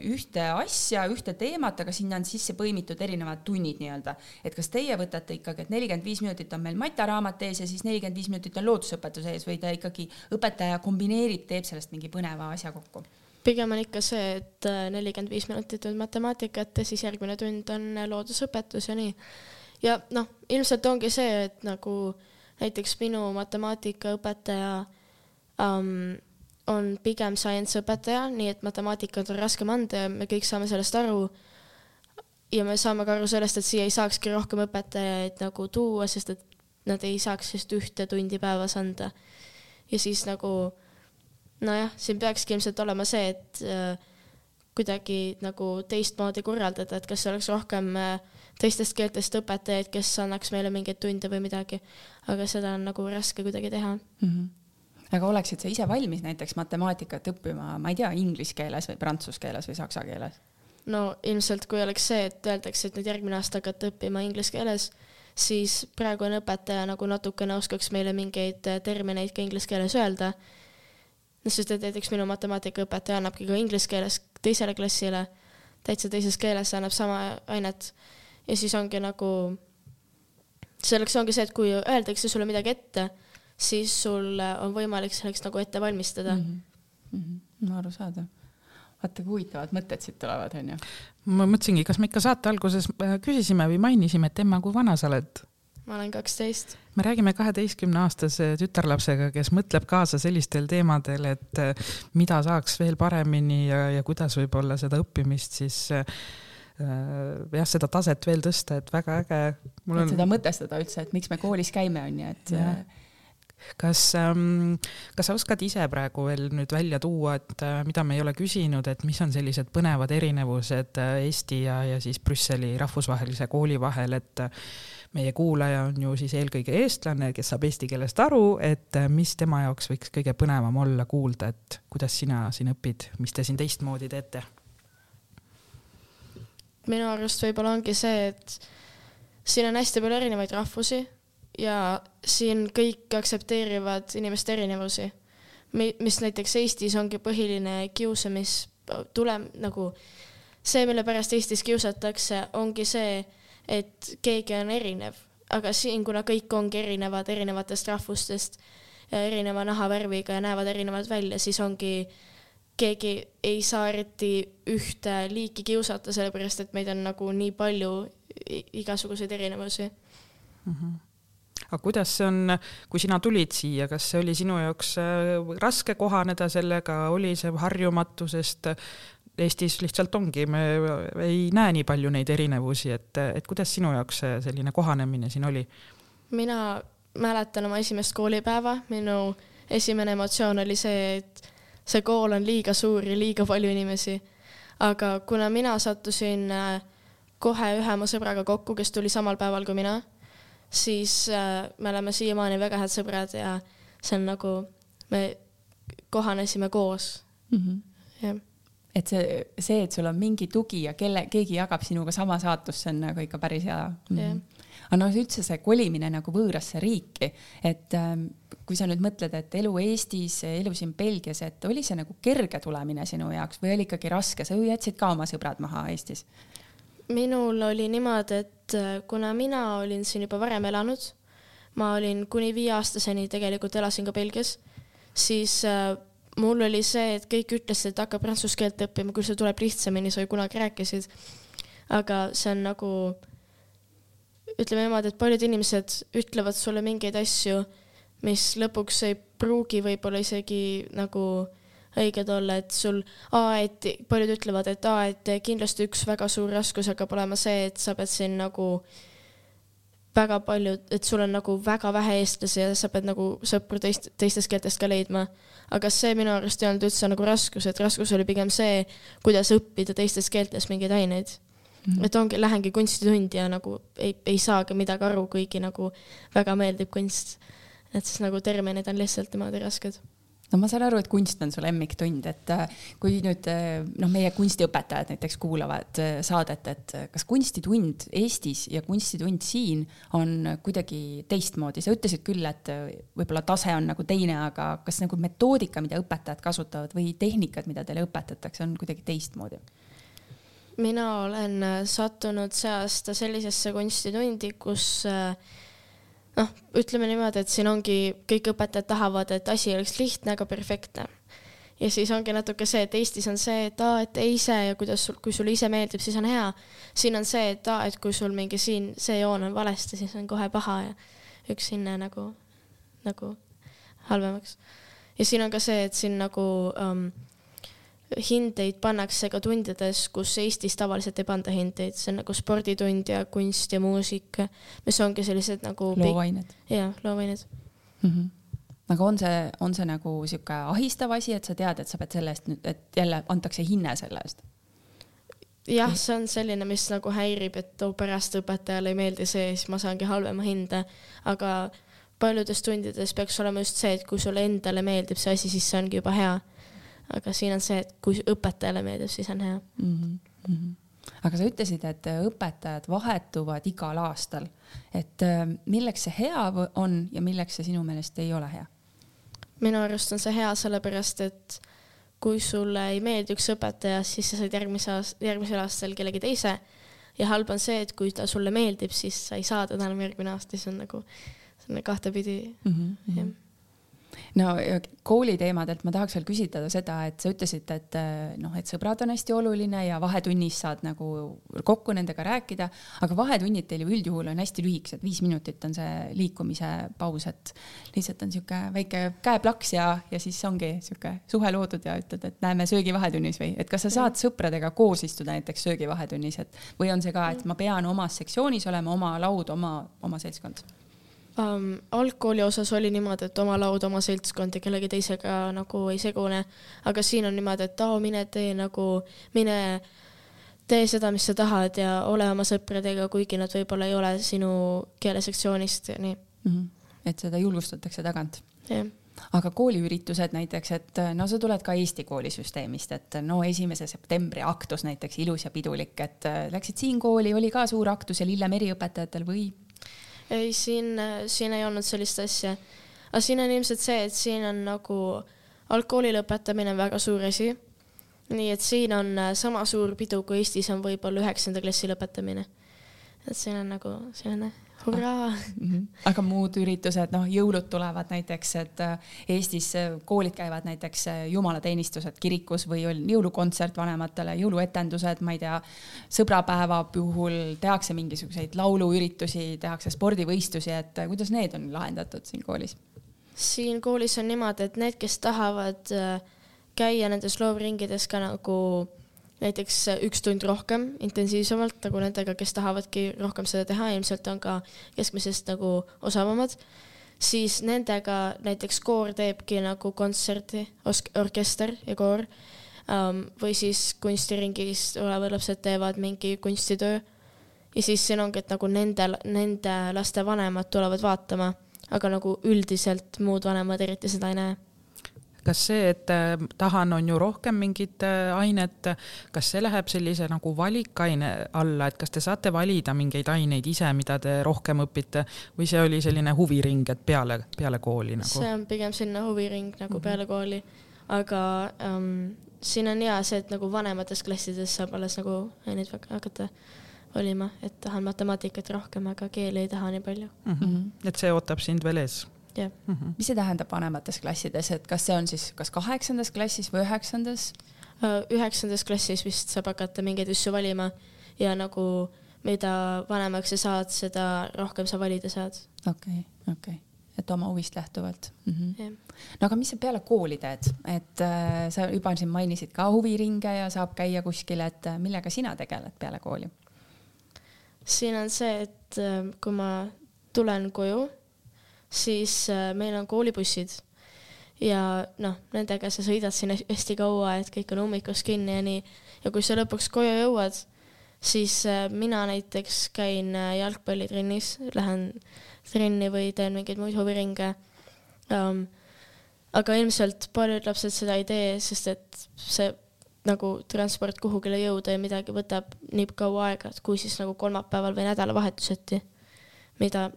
ühte asja, ühte teemat, aga sinna on sisse põimitud erinevad tunnid nii-öelda. et kas teie võtate ikkagi, et nelikümmend viis minutit on meil mataraamat ees ja siis nelikümmend viis minutit on loodusõpetus ees või ta ikkagi, õpetaja kombineerib, teeb sellest mingi põneva asja kokku? Pigem on ikka see, et äh, nelikümmend viis minutit on matemaatikat ja siis järgmine tund on äh, loodusõpetus ja nii. ja noh, ilmselt ongi see, et nagu näiteks minu matemaatikaõpetaja um, on pigem science õpetaja, nii et matemaatikat on raskem anda ja me kõik saame sellest aru. ja me saame ka aru sellest, et siia ei saakski rohkem õpetajaid nagu tuua, sest et nad ei saaks just ühte tundi päevas anda. ja siis nagu nojah, siin peakski ilmselt olema see, et äh, kuidagi nagu teistmoodi korraldada, et kas oleks rohkem äh, teistest keeltest õpetajaid, kes annaks meile mingeid tunde või midagi, aga seda on nagu raske kuidagi teha mm. -hmm aga oleksid sa ise valmis näiteks matemaatikat õppima, ma ei tea, inglise keeles või prantsuse keeles või saksa keeles? no ilmselt, kui oleks see, et öeldakse, et nüüd järgmine aasta hakkate õppima inglise keeles, siis praegune õpetaja nagu natukene oskaks meile mingeid äh, termineid ka inglise keeles öelda noh, sest et näiteks minu matemaatikaõpetaja annabki ka inglise keeles teisele klassile, täitsa teises keeles annab sama ainet ja siis ongi nagu, selleks ongi see, et kui öeldakse sulle midagi ette, siis sul on võimalik selleks nagu ette valmistada mm. -hmm. Mm -hmm. no arusaadav. vaata kui huvitavad mõtted siit tulevad, onju. ma mõtlesingi, kas me ikka saate alguses äh, küsisime või mainisime, et Emma, kui vana sa oled? Ma olen kaksteist. me räägime kaheteistkümneaastase tütarlapsega, kes mõtleb kaasa sellistel teemadel, et eh, mida saaks veel paremini ja, ja kuidas võib-olla seda õppimist siis äh, jah, seda taset veel tõsta, et väga äge. On... et seda mõtestada üldse, et miks me koolis käime, on ju, et ja kas ähm,, kas sa oskad ise praegu veel nüüd välja tuua, et mida me ei ole küsinud, et mis on sellised põnevad erinevused Eesti ja, ja siis Brüsseli rahvusvahelise kooli vahel, et meie kuulaja on ju siis eelkõige eestlane, kes saab eesti keelest aru, et äh, mis tema jaoks võiks kõige põnevam olla kuulda, et kuidas sina siin õpid, mis te siin teistmoodi teete? minu arust võib-olla ongi see, et siin on hästi palju erinevaid rahvusi ja siin kõik aktsepteerivad inimeste erinevusi. mis näiteks Eestis ongi põhiline kiusamistulem nagu see, mille pärast Eestis kiusatakse, ongi see, et keegi on erinev, aga siin, kuna kõik ongi erinevad erinevatest rahvustest, erineva nahavärviga ja näevad erinevad välja, siis ongi keegi ei saa eriti ühte liiki kiusata, sellepärast et meid on nagu nii palju igasuguseid erinevusi mm. -hmm aga kuidas see on, kui sina tulid siia, kas see oli sinu jaoks äh, raske kohaneda sellega, oli see harjumatu, sest Eestis lihtsalt ongi, me ei näe nii palju neid erinevusi, et, et kuidas sinu jaoks see selline kohanemine siin oli? mina mäletan oma esimest koolipäeva, minu esimene emotsioon oli see, et see kool on liiga suur ja liiga palju inimesi. aga kuna mina sattusin äh, kohe ühe oma sõbraga kokku, kes tuli samal päeval kui mina, siis äh, me oleme siiamaani väga head sõbrad ja see on nagu, me kohanesime koos mm. -hmm. jah et see, see, et sul on mingi tugi ja kelle, keegi jagab sinuga sama saatust, see on nagu ikka päris hea mm. -hmm. aga noh, üldse see kolimine nagu võõrasse riiki, et ähm, kui sa nüüd mõtled, et elu Eestis, elu siin Belgias, et oli see nagu kerge tulemine sinu jaoks või oli ikkagi raske, sa ju jätsid ka oma sõbrad maha Eestis? minul oli niimoodi, et äh, kuna mina olin siin juba varem elanud, ma olin kuni viieaastaseni tegelikult elasin ka Belgias, siis äh, mul oli see, et kõik ütlesid, et hakka prantsuse keelt õppima, küll see tuleb lihtsamini, sa ju kunagi rääkisid. aga see on nagu, ütleme niimoodi, et paljud inimesed ütlevad sulle mingeid asju, mis lõpuks ei pruugi võib-olla isegi nagu õiged olla, et sul et paljud ütlevad, et A, et kindlasti üks väga suur raskus hakkab olema see, et sa pead siin nagu väga palju, et sul on nagu väga vähe eestlasi ja sa pead nagu sõpru teist, teistest keeltest ka leidma aga see minu arust ei olnud üldse nagu raskus, et raskus oli pigem see, kuidas õppida teistes keeltes mingeid aineid mm. -hmm. et ongi, lähengi kunstitundi ja nagu ei, ei saagi midagi aru, kuigi nagu väga meeldib kunst. et siis nagu terminid on lihtsalt niimoodi rasked no ma saan aru, et kunst on su lemmiktund, et äh, kui nüüd äh, noh, meie kunstiõpetajad näiteks kuulavad äh, saadet, et kas kunstitund Eestis ja kunstitund siin on kuidagi teistmoodi, sa ütlesid küll, et võib-olla tase on nagu teine, aga kas nagu metoodika, mida õpetajad kasutavad või tehnikad, mida teile õpetatakse, on kuidagi teistmoodi? mina olen sattunud see aasta sellisesse kunstitundi, kus äh, noh, ütleme niimoodi, et siin ongi, kõik õpetajad tahavad, et asi oleks lihtne, aga perfektne. ja siis ongi natuke see, et Eestis on see, et aa, et ise ja kuidas sul, kui sulle ise meeldib, siis on hea. siin on see, et aa, et kui sul mingi siin see joon on valesti, siis on kohe paha ja üks hinne nagu, nagu halvemaks. ja siin on ka see, et siin nagu um, hindeid pannakse ka tundides, kus Eestis tavaliselt ei panda hindeid, see on nagu sporditund ja kunst ja muusika, mis ongi sellised nagu loovained. jah, loovained mm. -hmm aga on see, on see nagu sihuke ahistav asi, et sa tead, et sa pead selle eest nüüd, et jälle antakse hinne selle eest? jah, see on selline, mis nagu häirib, et oh, pärast õpetajale ei meeldi see, siis ma saangi halvema hinde, aga paljudes tundides peaks olema just see, et kui sulle endale meeldib see asi, siis see ongi juba hea aga siin on see, et kui õpetajale meeldib, siis on hea mm. -hmm. aga sa ütlesid, et õpetajad vahetuvad igal aastal, et äh, milleks see hea on ja milleks see sinu meelest ei ole hea? minu arust on see hea sellepärast, et kui sulle ei meeldi üks õpetaja, siis sa saad järgmise aasta, järgmisel aastal kellegi teise. ja halb on see, et kui ta sulle meeldib, siis sa ei saa teda enam järgmine aasta, siis on nagu, see on kahtepidi mm. -hmm. No kooli teemadelt ma tahaks veel küsida seda, et sa ütlesid, et eh, noh, et sõbrad on hästi oluline ja vahetunnis saad nagu kokku nendega rääkida, aga vahetunnid teil ju üldjuhul on hästi lühikesed, viis minutit on see liikumise paus, et lihtsalt on sihuke väike käeplaks ja, ja siis ongi sihuke suhe loodud ja ütled, et näeme söögivahetunnis või, et kas sa saad sõpradega koos istuda näiteks söögivahetunnis, et või on see ka, et ma pean omas sektsioonis olema, oma laud, oma, oma seltskond um,. algkooli osas oli niimoodi, et oma laud, oma seltskond ja kellegi teisega nagu ei segune, aga siin on niimoodi, et aa, mine tee nagu, mine tee seda, mis sa tahad ja ole oma sõpradega, kuigi nad võib-olla ei ole sinu keelesektsioonist ja nii mm. -hmm. et seda julgustatakse tagant. jah aga kooliüritused näiteks, et no sa tuled ka Eesti koolisüsteemist, et no esimese septembri aktus näiteks ilus ja pidulik, et läksid siin kooli, oli ka suur aktus ja Lillemeri õpetajatel või? Ei, siin, siin ei olnud sellist asja. aga siin on ilmselt see, et siin on nagu algkooli lõpetamine väga suur asi. nii et siin on sama suur pidu, kui Eestis on võib-olla üheksanda klassi lõpetamine. et siin on nagu selline hurraa mm. -hmm. aga muud üritused, noh, jõulud tulevad näiteks, et äh, Eestis äh, koolid käivad näiteks äh, jumalateenistused kirikus või on jõulukontsert vanematele, jõuluetendused, ma ei tea, sõbrapäeva puhul tehakse mingisuguseid lauluüritusi, tehakse spordivõistlusi, et kuidas need on lahendatud siin koolis? siin koolis on niimoodi, et need, kes tahavad käia nendes loovringides ka nagu näiteks üks tund rohkem intensiivsemalt nagu nendega, kes tahavadki rohkem seda teha, ilmselt on ka keskmisest nagu osavamad, siis nendega näiteks koor teebki nagu kontserti, orkester ja koor um, või siis kunstiringis olevad lapsed teevad mingi kunstitöö. Ja siis siin ongi, et nagu nendel, nende laste vanemad tulevad vaatama, aga nagu üldiselt muud vanemad eriti seda ei näe kas see, et äh, tahan, on ju rohkem mingit äh, ainet, kas see läheb sellise nagu valikaine alla, et kas te saate valida mingeid aineid ise, mida te rohkem õpite või see oli selline huviring, et peale, peale kooli nagu? see on pigem selline huviring nagu mm -hmm. peale kooli, aga um, siin on hea see, et nagu vanemates klassides saab alles nagu aineid hakata valima, et tahan matemaatikat rohkem, aga keeli ei taha nii palju mm. -hmm. et see ootab sind veel ees jah mm -hmm.. mis see tähendab vanemates klassides, et kas see on siis kas kaheksandas klassis või üheksandas? Äh, üheksandas klassis vist saab hakata mingeid asju valima ja nagu mida vanemaks sa saad, seda rohkem sa valida saad. okei okay,, okei okay et oma huvist lähtuvalt mm. -hmm. no aga mis sa peale kooli teed, et äh, sa juba siin mainisid ka huviringe ja saab käia kuskil, et äh, millega sina tegeled peale kooli? siin on see, et äh, kui ma tulen koju siis äh, meil on koolibussid ja noh, nendega sa sõidad siin hästi kaua, et kõik on ummikus kinni ja nii. ja kui sa lõpuks koju jõuad, siis äh, mina näiteks käin äh, jalgpallitrennis, lähen trenni või teen mingeid muid huviringe um,. aga ilmselt paljud lapsed seda ei tee, sest et see nagu transport kuhugile jõuda ja midagi võtab nii kaua aega, et kui siis nagu kolmapäeval või nädalavahetuseti, mida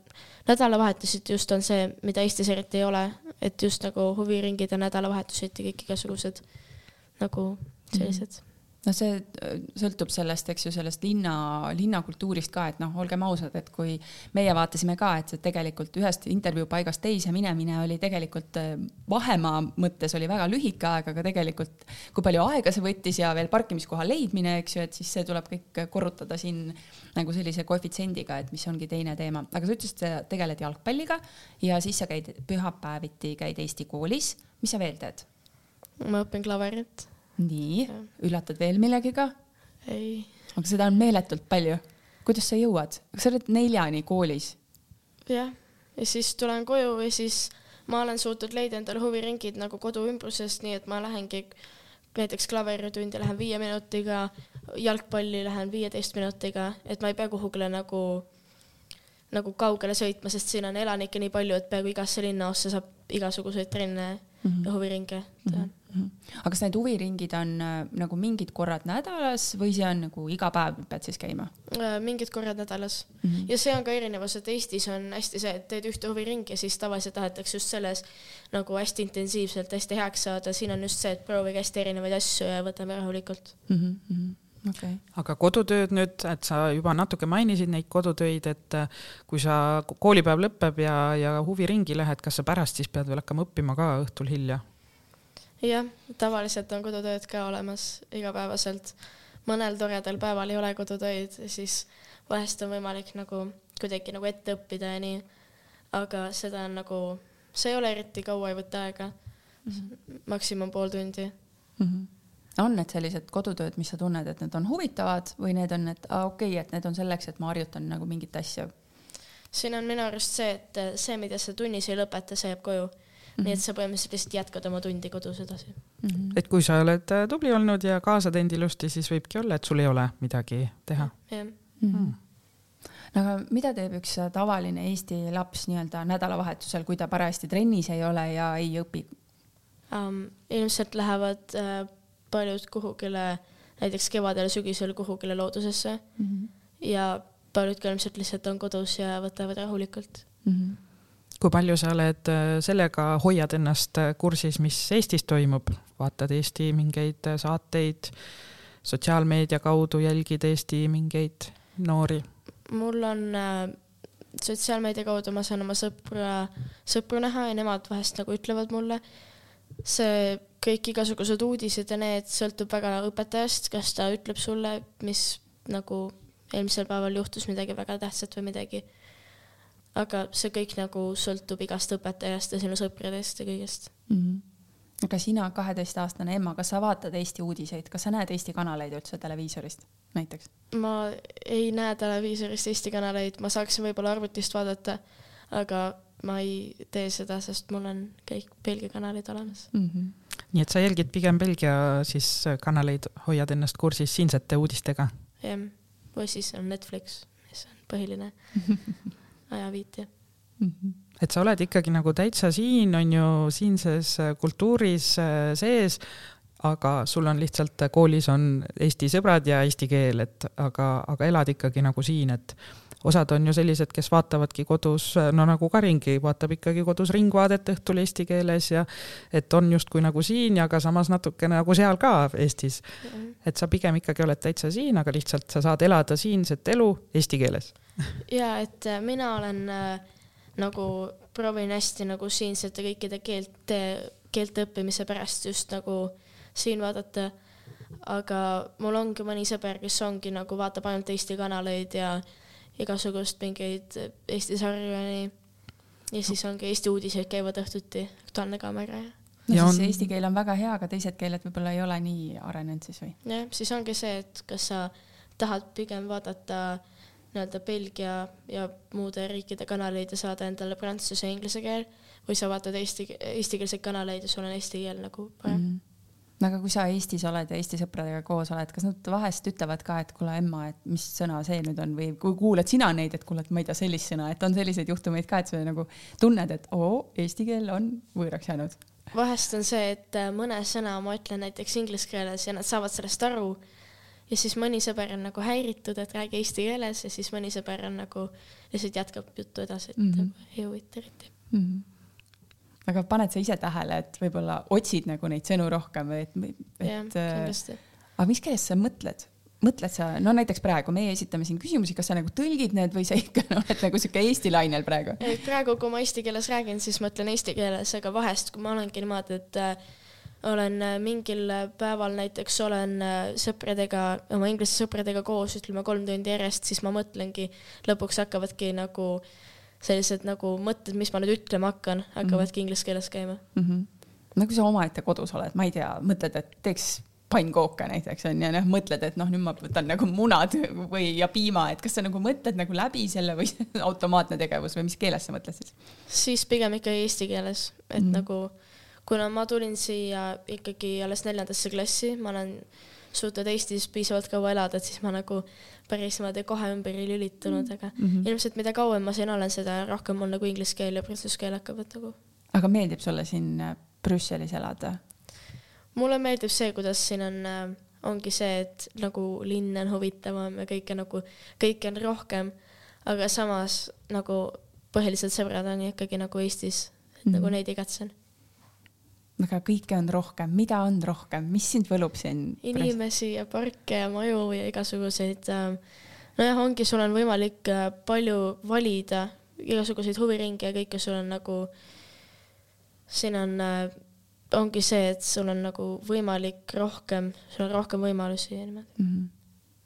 nädalavahetuseti just on see, mida Eestis eriti ei ole, et just nagu huviringid ja nädalavahetuseti kõik igasugused nagu sellised mm. -hmm no see äh, sõltub sellest, eks ju, sellest linna, linnakultuurist ka, et noh, olgem ausad, et kui meie vaatasime ka, et see tegelikult ühest intervjuupaigast teise minemine oli tegelikult äh, vahemaa mõttes oli väga lühike aeg, aga tegelikult kui palju aega see võttis ja veel parkimiskoha leidmine, eks ju, et siis see tuleb kõik korrutada siin nagu sellise koefitsiendiga, et mis ongi teine teema, aga sa ütlesid, sa tegeled jalgpalliga ja siis sa käid pühapäeviti käid Eesti koolis, mis sa veel teed? ma õpin klaverit nii, üllatad veel millegiga? ei. aga seda on meeletult palju. kuidas sa jõuad, sa oled neljani koolis? jah, ja siis tulen koju ja siis ma olen suutnud leida endale huviringid nagu kodu ümbrusest, nii et ma lähengi näiteks klaveritundi lähen viie minutiga, jalgpalli lähen viieteist minutiga, et ma ei pea kuhugile nagu, nagu kaugele sõitma, sest siin on elanikke nii palju, et peaaegu igasse linnaossa saab igasuguseid trenne mm -hmm. huviringe teha mm. -hmm aga kas need huviringid on äh, nagu mingid korrad nädalas või see on nagu iga päev pead siis käima? Äh, mingid korrad nädalas mm -hmm. ja see on ka erinevus, et Eestis on hästi see, et teed ühte huviringi ja siis tavaliselt tahetakse just selles nagu hästi intensiivselt, hästi heaks saada, siin on just see, et proovige hästi erinevaid asju ja võtame rahulikult mm. -hmm okay.. aga kodutööd nüüd, et sa juba natuke mainisid neid kodutöid, et äh, kui sa, koolipäev lõpeb ja, ja huviringi lähed, kas sa pärast siis pead veel hakkama õppima ka õhtul hilja? jah, tavaliselt on kodutööd ka olemas igapäevaselt. mõnel toredal päeval ei ole kodutöid, siis vahest on võimalik nagu kuidagi nagu ette õppida ja nii. aga seda on nagu, see ei ole eriti kaua, ei võta aega mm. -hmm. maksimum pool tundi mm. -hmm on need sellised kodutööd, mis sa tunned, et need on huvitavad või need on, et aa okei okay,, et need on selleks, et ma harjutan nagu mingit asja? siin on minu arust see, et äh, see, mida sa tunnis ei lõpeta, see jääb koju mm. -hmm. nii et sa põhimõtteliselt lihtsalt jätkad oma tundi kodus edasi mm. -hmm. et kui sa oled äh, tubli olnud ja kaasa teinud ilusti, siis võibki olla, et sul ei ole midagi teha. jah mm -hmm. no aga mida teeb üks tavaline Eesti laps nii-öelda nädalavahetusel, kui ta parajasti trennis ei ole ja ei õpi um,? ilmselt lähevad äh, paljud kuhugile, näiteks kevadel-sügisel kuhugile loodusesse mm -hmm. ja paljud ka ilmselt lihtsalt on kodus ja võtavad rahulikult mm. -hmm kui palju sa oled äh, sellega, hoiad ennast äh, kursis, mis Eestis toimub, vaatad Eesti mingeid äh, saateid, sotsiaalmeedia kaudu jälgid Eesti mingeid noori? mul on äh, sotsiaalmeedia kaudu, ma saan oma sõpra, sõpru näha ja nemad vahest nagu ütlevad mulle, see kõik igasugused uudised ja need sõltub väga õpetajast, kas ta ütleb sulle, mis nagu eelmisel päeval juhtus midagi väga tähtsat või midagi. aga see kõik nagu sõltub igast õpetajast ja sinu sõpradest ja kõigest mm. -hmm aga sina, kaheteistaastane ema, kas sa vaatad Eesti uudiseid, kas sa näed Eesti kanaleid üldse televiisorist näiteks? ma ei näe televiisorist Eesti kanaleid, ma saaksin võib-olla arvutist vaadata, aga ma ei tee seda, sest mul on kõik Belgia kanalid olemas mm. -hmm. Nii et sa jälgid pigem Belgia siis kanaleid, hoiad ennast kursis siinsete uudistega? jah või siis on Netflix, mis on põhiline ajaviitja mm. -hmm. et sa oled ikkagi nagu täitsa siin, on ju, siinses äh, kultuuris äh, sees, aga sul on lihtsalt äh, koolis on eesti sõbrad ja eesti keel, et aga, aga elad ikkagi nagu siin, et osad on ju sellised, kes vaatavadki kodus, no nagu Karingi vaatab ikkagi kodus Ringvaadet õhtul eesti keeles ja et on justkui nagu siin ja ka samas natuke nagu seal ka Eestis. et sa pigem ikkagi oled täitsa siin, aga lihtsalt sa saad elada siinset elu eesti keeles. ja et äh, mina olen äh, nagu proovin hästi nagu siinsete kõikide keelte, keelte õppimise pärast just nagu siin vaadata aga mul ongi mõni sõber, kes ongi nagu vaatab ainult Eesti kanaleid ja igasugust mingeid Eesti sarju ja nii. ja siis ongi Eesti uudised käivad õhtuti, Aktuaalne Kaamera ja. no ja siis on... eesti keel on väga hea, aga teised keeled võib-olla ei ole nii arenenud siis või? jah, siis ongi see, et kas sa tahad pigem vaadata nii-öelda Belgia ja muude riikide kanaleid ja saada endale prantsuse ja inglise keel või sa vaatad eesti, eestikeelseid kanaleid ja sul on eesti keel nagu parem mm. -hmm no aga kui sa Eestis oled ja Eesti sõpradega koos oled, kas nad vahest ütlevad ka, et kuule, Emma, et mis sõna see nüüd on või kui kuulad sina neid, et kuule, et ma ei tea sellist sõna, et on selliseid juhtumeid ka, et sa nagu tunned, et oo, eesti keel on võõraks jäänud? vahest on see, et äh, mõne sõna ma ütlen näiteks inglise keeles ja nad saavad sellest aru ja siis mõni sõber on nagu häiritud, et räägi eesti keeles ja siis mõni sõber on nagu lihtsalt jätkab juttu edasi, et mm -hmm. ei huvita eriti mm. -hmm aga paned sa ise tähele, et võib-olla otsid nagu neid sõnu rohkem või et, et. jah, äh, kindlasti. aga mis keeles sa mõtled? mõtled sa, no näiteks praegu meie esitame siin küsimusi, kas sa nagu tõlgid need või sa ikka no, oled nagu sihuke Eesti lainel praegu? praegu, kui ma eesti keeles räägin, siis mõtlen eesti keeles, aga vahest, kui ma olengi niimoodi, et äh, olen äh, mingil päeval näiteks olen äh, sõpradega, oma inglise sõpradega koos, ütleme kolm tundi järjest, siis ma mõtlengi, lõpuks hakkavadki nagu äh, sellised nagu mõtted, mis ma nüüd ütlema hakkan, hakkavadki mm -hmm. inglise keeles käima mm. -hmm. no kui sa omaette kodus oled, ma ei tea, mõtled, et teeks pannkooke näiteks on ju, noh, mõtled, et noh, nüüd ma võtan nagu munad või, ja piima, et kas sa nagu mõtled nagu läbi selle või automaatne tegevus või mis keeles sa mõtled siis? siis pigem ikka eesti keeles, et mm -hmm. nagu kuna ma tulin siia ikkagi alles neljandasse klassi, ma olen suutnud Eestis piisavalt kaua elada, et siis ma nagu päris niimoodi kohe ümber ei lülitunud, aga mm -hmm. ilmselt mida kauem ma siin olen, seda rohkem mul nagu inglise keel ja prantsuse keel hakkavad nagu. aga meeldib sulle siin äh, Brüsselis elada? mulle meeldib see, kuidas siin on, äh, ongi see, et nagu linn on huvitavam ja kõike nagu, kõike on rohkem, aga samas nagu põhilised sõbrad on ikkagi nagu Eestis, et mm -hmm. nagu neid igatsen aga kõike on rohkem, mida on rohkem, mis sind võlub siin? inimesi ja parke ja maju ja igasuguseid äh,. nojah, ongi, sul on võimalik äh, palju valida, igasuguseid huviringe ja kõike sul on nagu, siin on äh,, ongi see, et sul on nagu võimalik rohkem, sul on rohkem võimalusi ja niimoodi mm. -hmm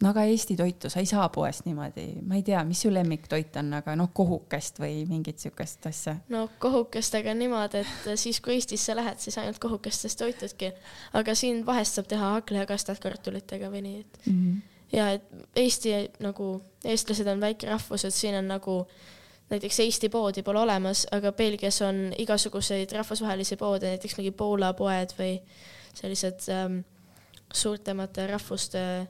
no aga Eesti toitu sa ei saa poest niimoodi, ma ei tea, mis su lemmiktoit on, aga noh, kohukest või mingit siukest asja? no kohukestega niimoodi, et siis kui Eestisse lähed, siis ainult kohukestest toitudki, aga siin vahest saab teha hakkliha-kastat kartulitega või nii, et mm -hmm. ja et Eesti nagu, eestlased on väike rahvus, et siin on nagu näiteks Eesti poodi pole olemas, aga Belgias on igasuguseid rahvusvahelisi poode, näiteks mingi Poola poed või sellised ähm, suurtemate rahvuste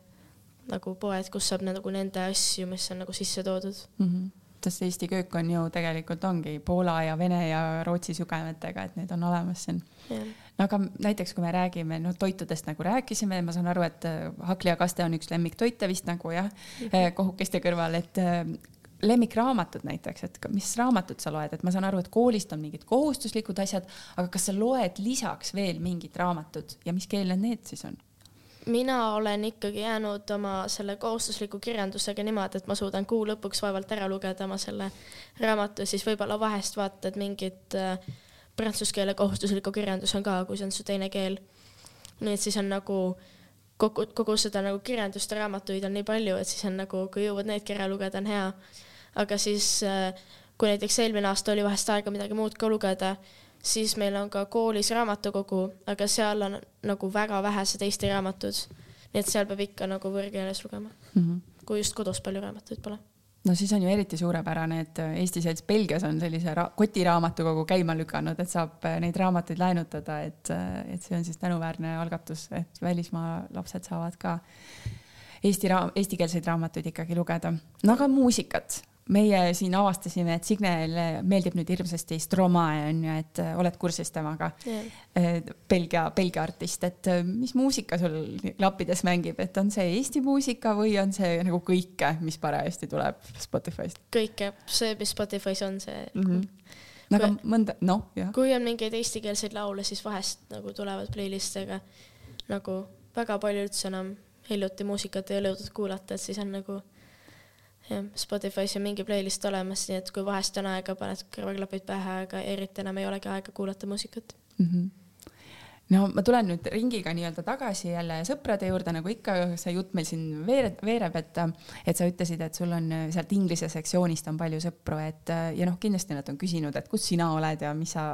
nagu poed, kus saab nagu nende asju, mis on nagu sisse toodud mm. -hmm sest Eesti köök on ju tegelikult ongi Poola ja Vene ja Rootsi sügemetega, et need on olemas siin no aga näiteks, kui me räägime noh, toitudest nagu rääkisime, ma saan aru, et äh, hakkliakaste on üks lemmiktoite vist nagu jah mm -hmm., kohukeste kõrval, et äh, lemmikraamatud näiteks, et mis raamatut sa loed, et ma saan aru, et koolist on mingid kohustuslikud asjad, aga kas sa loed lisaks veel mingit raamatut ja mis keeled need siis on? Mina olen ikkagi jäänud oma selle kohustusliku kirjandusega niimoodi, et ma suudan kuu lõpuks vaevalt ära lugeda oma selle raamatu, siis võib-olla vahest vaatad mingit äh, prantsuse keele kohustuslikku kirjandus on ka, kui see on su teine keel. nii et siis on nagu kogu, kogu seda nagu kirjandust ja raamatuid on nii palju, et siis on nagu, kui jõuad needki ära lugeda, on hea. aga siis, äh, kui näiteks eelmine aasta oli vahest aega midagi muud ka lugeda siis meil on ka koolis raamatukogu, aga seal on nagu väga vähesed Eesti raamatud. nii et seal peab ikka nagu võõrkeeles lugema mm, -hmm. kui just kodus palju raamatuid pole no siis on ju eriti suurepärane, et Eesti Selts Belgias on sellise kotiraamatukogu käima lükanud, et saab neid raamatuid laenutada, et, et see on siis tänuväärne algatus, et välismaa lapsed saavad ka Eesti raam-, eestikeelseid raamatuid ikkagi lugeda. no aga muusikat, meie siin avastasime, et Signele meeldib nüüd hirmsasti Stromae on ju, et äh, oled kursis temaga yeah.. Belgia, Belgia artist, et äh, mis muusika sul lappides mängib, et on see Eesti muusika või on see nagu kõike, mis parajasti tuleb Spotify'st? kõike, see, mis Spotify's on, see mm. -hmm no aga mõnda, noh, jah. kui on mingeid eestikeelseid laule, siis vahest nagu tulevad playlist'ega nagu väga palju üldse enam hiljuti muusikat ei ole jõudnud kuulata, et siis on nagu jah, Spotify's on mingi playlist olemas, nii et kui vahest on aega, paned kõrvaklapid pähe, aga eriti enam ei olegi aega kuulata muusikat mm. -hmm no ma tulen nüüd ringiga nii-öelda tagasi jälle sõprade juurde, nagu ikka see jutt meil siin veereb, veereb, et, et sa ütlesid, et sul on sealt inglise sektsioonist on palju sõpru, et ja noh, kindlasti nad on küsinud, et kus sina oled ja mis sa,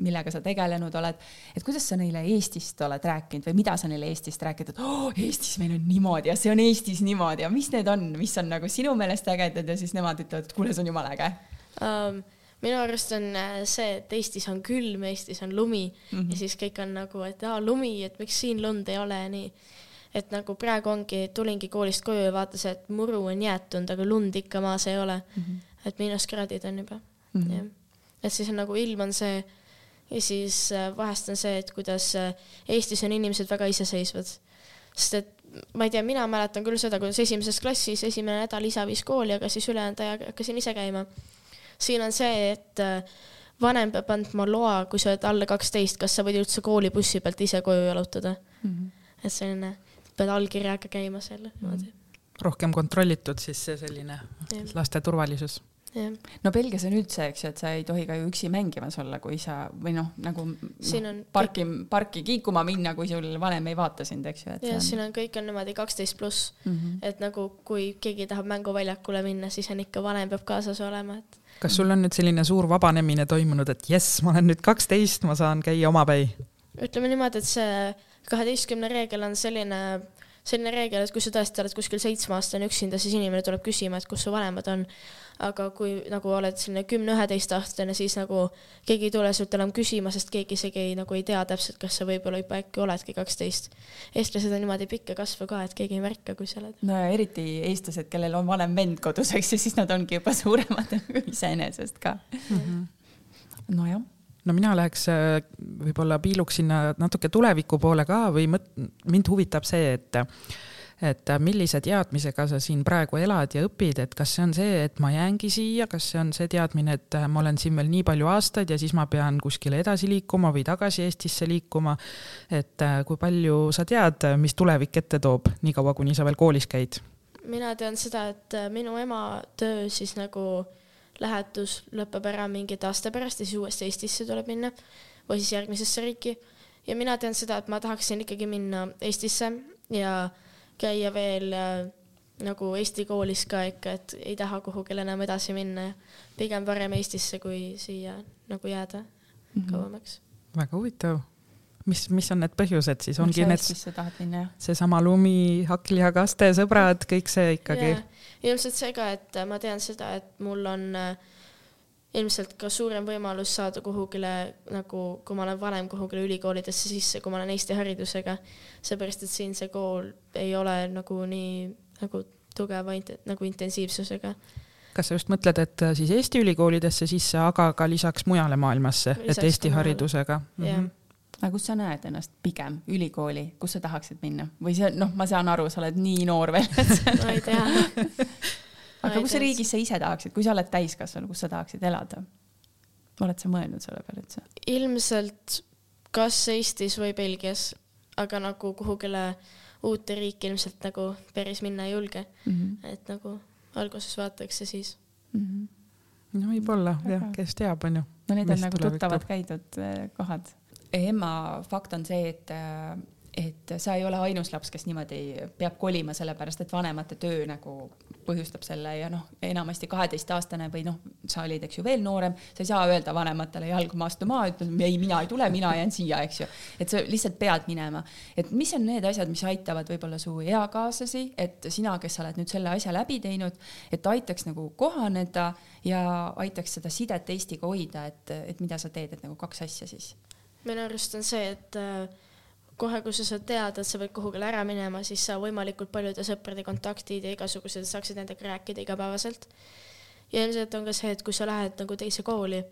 millega sa tegelenud oled. et kuidas sa neile Eestist oled rääkinud või mida sa neile Eestist räägid, et oh, Eestis meil on niimoodi ja see on Eestis niimoodi ja mis need on, mis on nagu sinu meelest ägedad ja siis nemad ütlevad, et kuule, see on jumala äge um minu arust on äh, see, et Eestis on külm, Eestis on lumi mm -hmm. ja siis kõik on nagu, et aa, lumi, et miks siin lund ei ole ja nii. et nagu praegu ongi, tulingi koolist koju ja vaatasin, et muru on jäätunud, aga lund ikka maas ei ole mm. -hmm. et miinuskraadid on juba mm, -hmm. jah. et siis on nagu ilm on see ja siis äh, vahest on see, et kuidas äh, Eestis on inimesed väga iseseisvad. sest et ma ei tea, mina mäletan küll seda, kuidas esimeses klassis esimene nädal isa viis kooli, aga siis ülejäänud aja hakkasin ise käima siin on see, et äh, vanem peab andma loa, kui sa oled alla kaksteist, kas sa võid üldse koolibussi pealt ise koju jalutada mm. -hmm. et selline, pead allkirjaga käima seal mm -hmm. rohkem kontrollitud siis see selline ja. laste turvalisus no Belgias on üldse, eks ju, et sa ei tohi ka ju üksi mängimas olla, kui sa või noh, nagu siin on parki, parki kiikuma minna, kui sul vanem ei vaata sind, eks ju. jah, siin on kõik on niimoodi kaksteist pluss mm, -hmm. et nagu kui keegi tahab mänguväljakule minna, siis on ikka vanem peab kaasas olema, et kas sul on nüüd selline suur vabanemine toimunud, et jess, ma olen nüüd kaksteist, ma saan käia omapäi? ütleme niimoodi, et see kaheteistkümne reegel on selline, selline reegel, et kui sa tõesti oled kuskil seitsmeaastane üksinda, siis inimene tuleb küsima, et kus su vanemad on aga kui nagu oled selline kümne-üheteistaastane, siis nagu keegi ei tule sult enam küsima, sest keegi isegi ei, nagu ei tea täpselt, kas sa võib-olla juba äkki oledki kaksteist. eestlased on niimoodi pikka kasvu ka, et keegi ei märka, kui sa oled. no ja eriti eestlased, kellel on vanem vend kodus, eks ju, siis nad ongi juba suuremad iseenesest ka mm. -hmm. nojah no mina läheks äh, võib-olla piiluks sinna natuke tuleviku poole ka või mõt-, mind huvitab see, et et äh, millise teadmisega sa siin praegu elad ja õpid, et kas see on see, et ma jäängi siia, kas see on see teadmine, et äh, ma olen siin veel nii palju aastaid ja siis ma pean kuskile edasi liikuma või tagasi Eestisse liikuma. et äh, kui palju sa tead, mis tulevik ette toob, niikaua kuni sa veel koolis käid? mina tean seda, et minu ema töö siis nagu lähetus lõpeb ära mingite aasta pärast ja siis uuesti Eestisse tuleb minna või siis järgmisesse riiki. ja mina tean seda, et ma tahaksin ikkagi minna Eestisse ja käia veel äh, nagu Eesti koolis ka ikka, et ei taha kuhugile enam edasi minna ja pigem parem Eestisse, kui siia nagu jääda mm -hmm. kauemaks. väga huvitav. Mis, mis on need põhjused siis, ongi need, seesama lumi, hakklihakaste, sõbrad, kõik see ikkagi? ilmselt see ka, et ma tean seda, et mul on äh, ilmselt ka suurem võimalus saada kuhugile nagu, kui ma olen vanem, kuhugile ülikoolidesse sisse, kui ma olen Eesti haridusega. seepärast, et siin see kool ei ole nagu nii nagu tugeva nagu intensiivsusega. kas sa just mõtled, et äh, siis Eesti ülikoolidesse sisse, aga ka lisaks mujale maailmasse, et Eesti haridusega mm? -hmm. Aga kus sa näed ennast pigem, ülikooli, kus sa tahaksid minna või see, noh, ma saan aru, sa oled nii noor veel ma ei tea aga kus riigis sa ise tahaksid, kui sa oled täiskasvanu, kus sa tahaksid elada? oled sa mõelnud selle peale üldse? ilmselt kas Eestis või Belgias, aga nagu kuhugile uute riiki ilmselt nagu päris minna ei julge mm. -hmm. et nagu alguses vaataks ja siis mm. -hmm. no võib-olla jah, kes teab, onju. no need on nagu tuttavad käidud eh, kohad. Ema fakt on see, et eh, et sa ei ole ainus laps, kes niimoodi peab kolima, sellepärast et vanemate töö nagu põhjustab selle ja noh, enamasti kaheteistaastane või noh, sa olid, eks ju, veel noorem, sa ei saa öelda vanematele jalg maastu maa, ütled ei, mina ei tule, mina jään siia, eks ju. et sa lihtsalt pead minema. et mis on need asjad, mis aitavad võib-olla su eakaaslasi, et sina, kes sa oled nüüd selle asja läbi teinud, et aitaks nagu kohaneda ja aitaks seda sidet Eestiga hoida, et, et mida sa teed, et nagu kaks asja siis? Minu arust on see, et äh, kohe, kui sa saad teada, et sa pead kuhugile ära minema, siis sa võimalikult paljude sõprade kontaktid ja igasugused, saaksid nendega rääkida igapäevaselt. ja ilmselt on ka see, et kui sa lähed nagu teise kooli,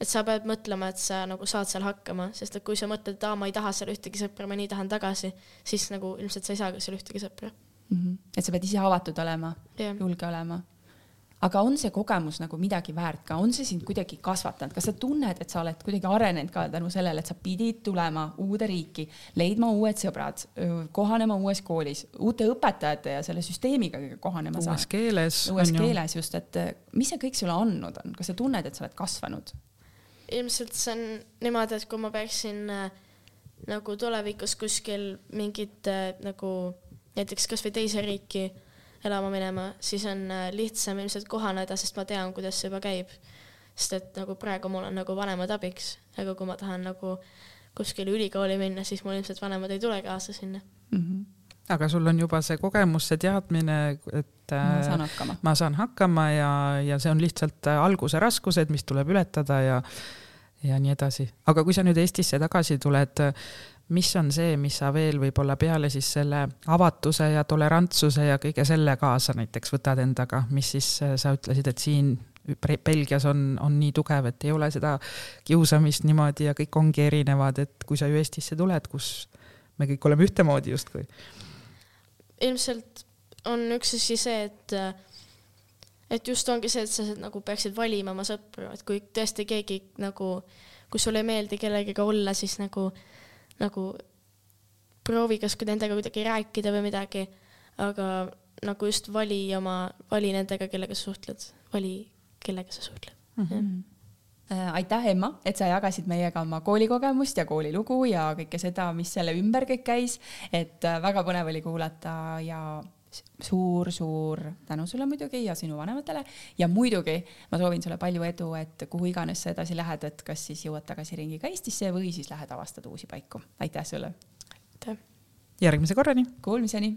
et sa pead mõtlema, et sa nagu saad seal hakkama, sest et kui sa mõtled, et aa, ma ei taha seal ühtegi sõpra, ma nii tahan tagasi, siis nagu ilmselt sa ei saa ka seal ühtegi sõpra mm. -hmm. et sa pead ise avatud olema yeah., julge olema aga on see kogemus nagu midagi väärt ka, on see sind kuidagi kasvatanud, kas sa tunned, et sa oled kuidagi arenenud ka tänu sellele, et sa pidid tulema uude riiki, leidma uued sõbrad, kohanema uues koolis, uute õpetajate ja selle süsteemiga kohanema uues keeles. uues keeles just, et mis see kõik sulle andnud on, kas sa tunned, et sa oled kasvanud? ilmselt see on niimoodi, et kui ma peaksin äh, nagu tulevikus kuskil mingit äh, nagu näiteks kasvõi teise riiki elama minema, siis on äh, lihtsam ilmselt kohaneda, sest ma tean, kuidas see juba käib. sest et nagu praegu mul on nagu vanemad abiks, aga kui ma tahan nagu kuskile ülikooli minna, siis mul ilmselt vanemad ei tule kaasa sinna mm. -hmm aga sul on juba see kogemus, see teadmine, et ma saan hakkama, ma saan hakkama ja, ja see on lihtsalt äh, alguse raskused, mis tuleb ületada ja ja nii edasi. aga kui sa nüüd Eestisse tagasi tuled, mis on see, mis sa veel võib-olla peale siis selle avatuse ja tolerantsuse ja kõige selle kaasa näiteks võtad endaga, mis siis äh, sa ütlesid, et siin Belgias on, on nii tugev, et ei ole seda kiusamist niimoodi ja kõik ongi erinevad, et kui sa ju Eestisse tuled, kus me kõik oleme ühtemoodi justkui. ilmselt on üks asi see, et et just ongi see, et sa nagu peaksid valima oma sõpru, et kui tõesti keegi nagu, kui sulle ei meeldi kellegagi olla, siis nagu äh, nagu proovi kas nendega kuidagi rääkida või midagi, aga nagu just vali oma, vali nendega, kellega sa suhtled, vali, kellega sa suhtled. Mm. -hmm. aitäh, Emma, et sa jagasid meiega oma koolikogemust ja koolilugu ja kõike seda, mis selle ümber kõik käis, et äh, väga põnev oli kuulata ja suur-suur tänu sulle muidugi ja sinu vanematele ja muidugi ma soovin sulle palju edu, et kuhu iganes sa edasi lähed, et kas siis jõuad tagasi ringiga Eestisse või siis lähed avastad uusi paiku. aitäh sulle. aitäh. järgmise korrani. Kuulmiseni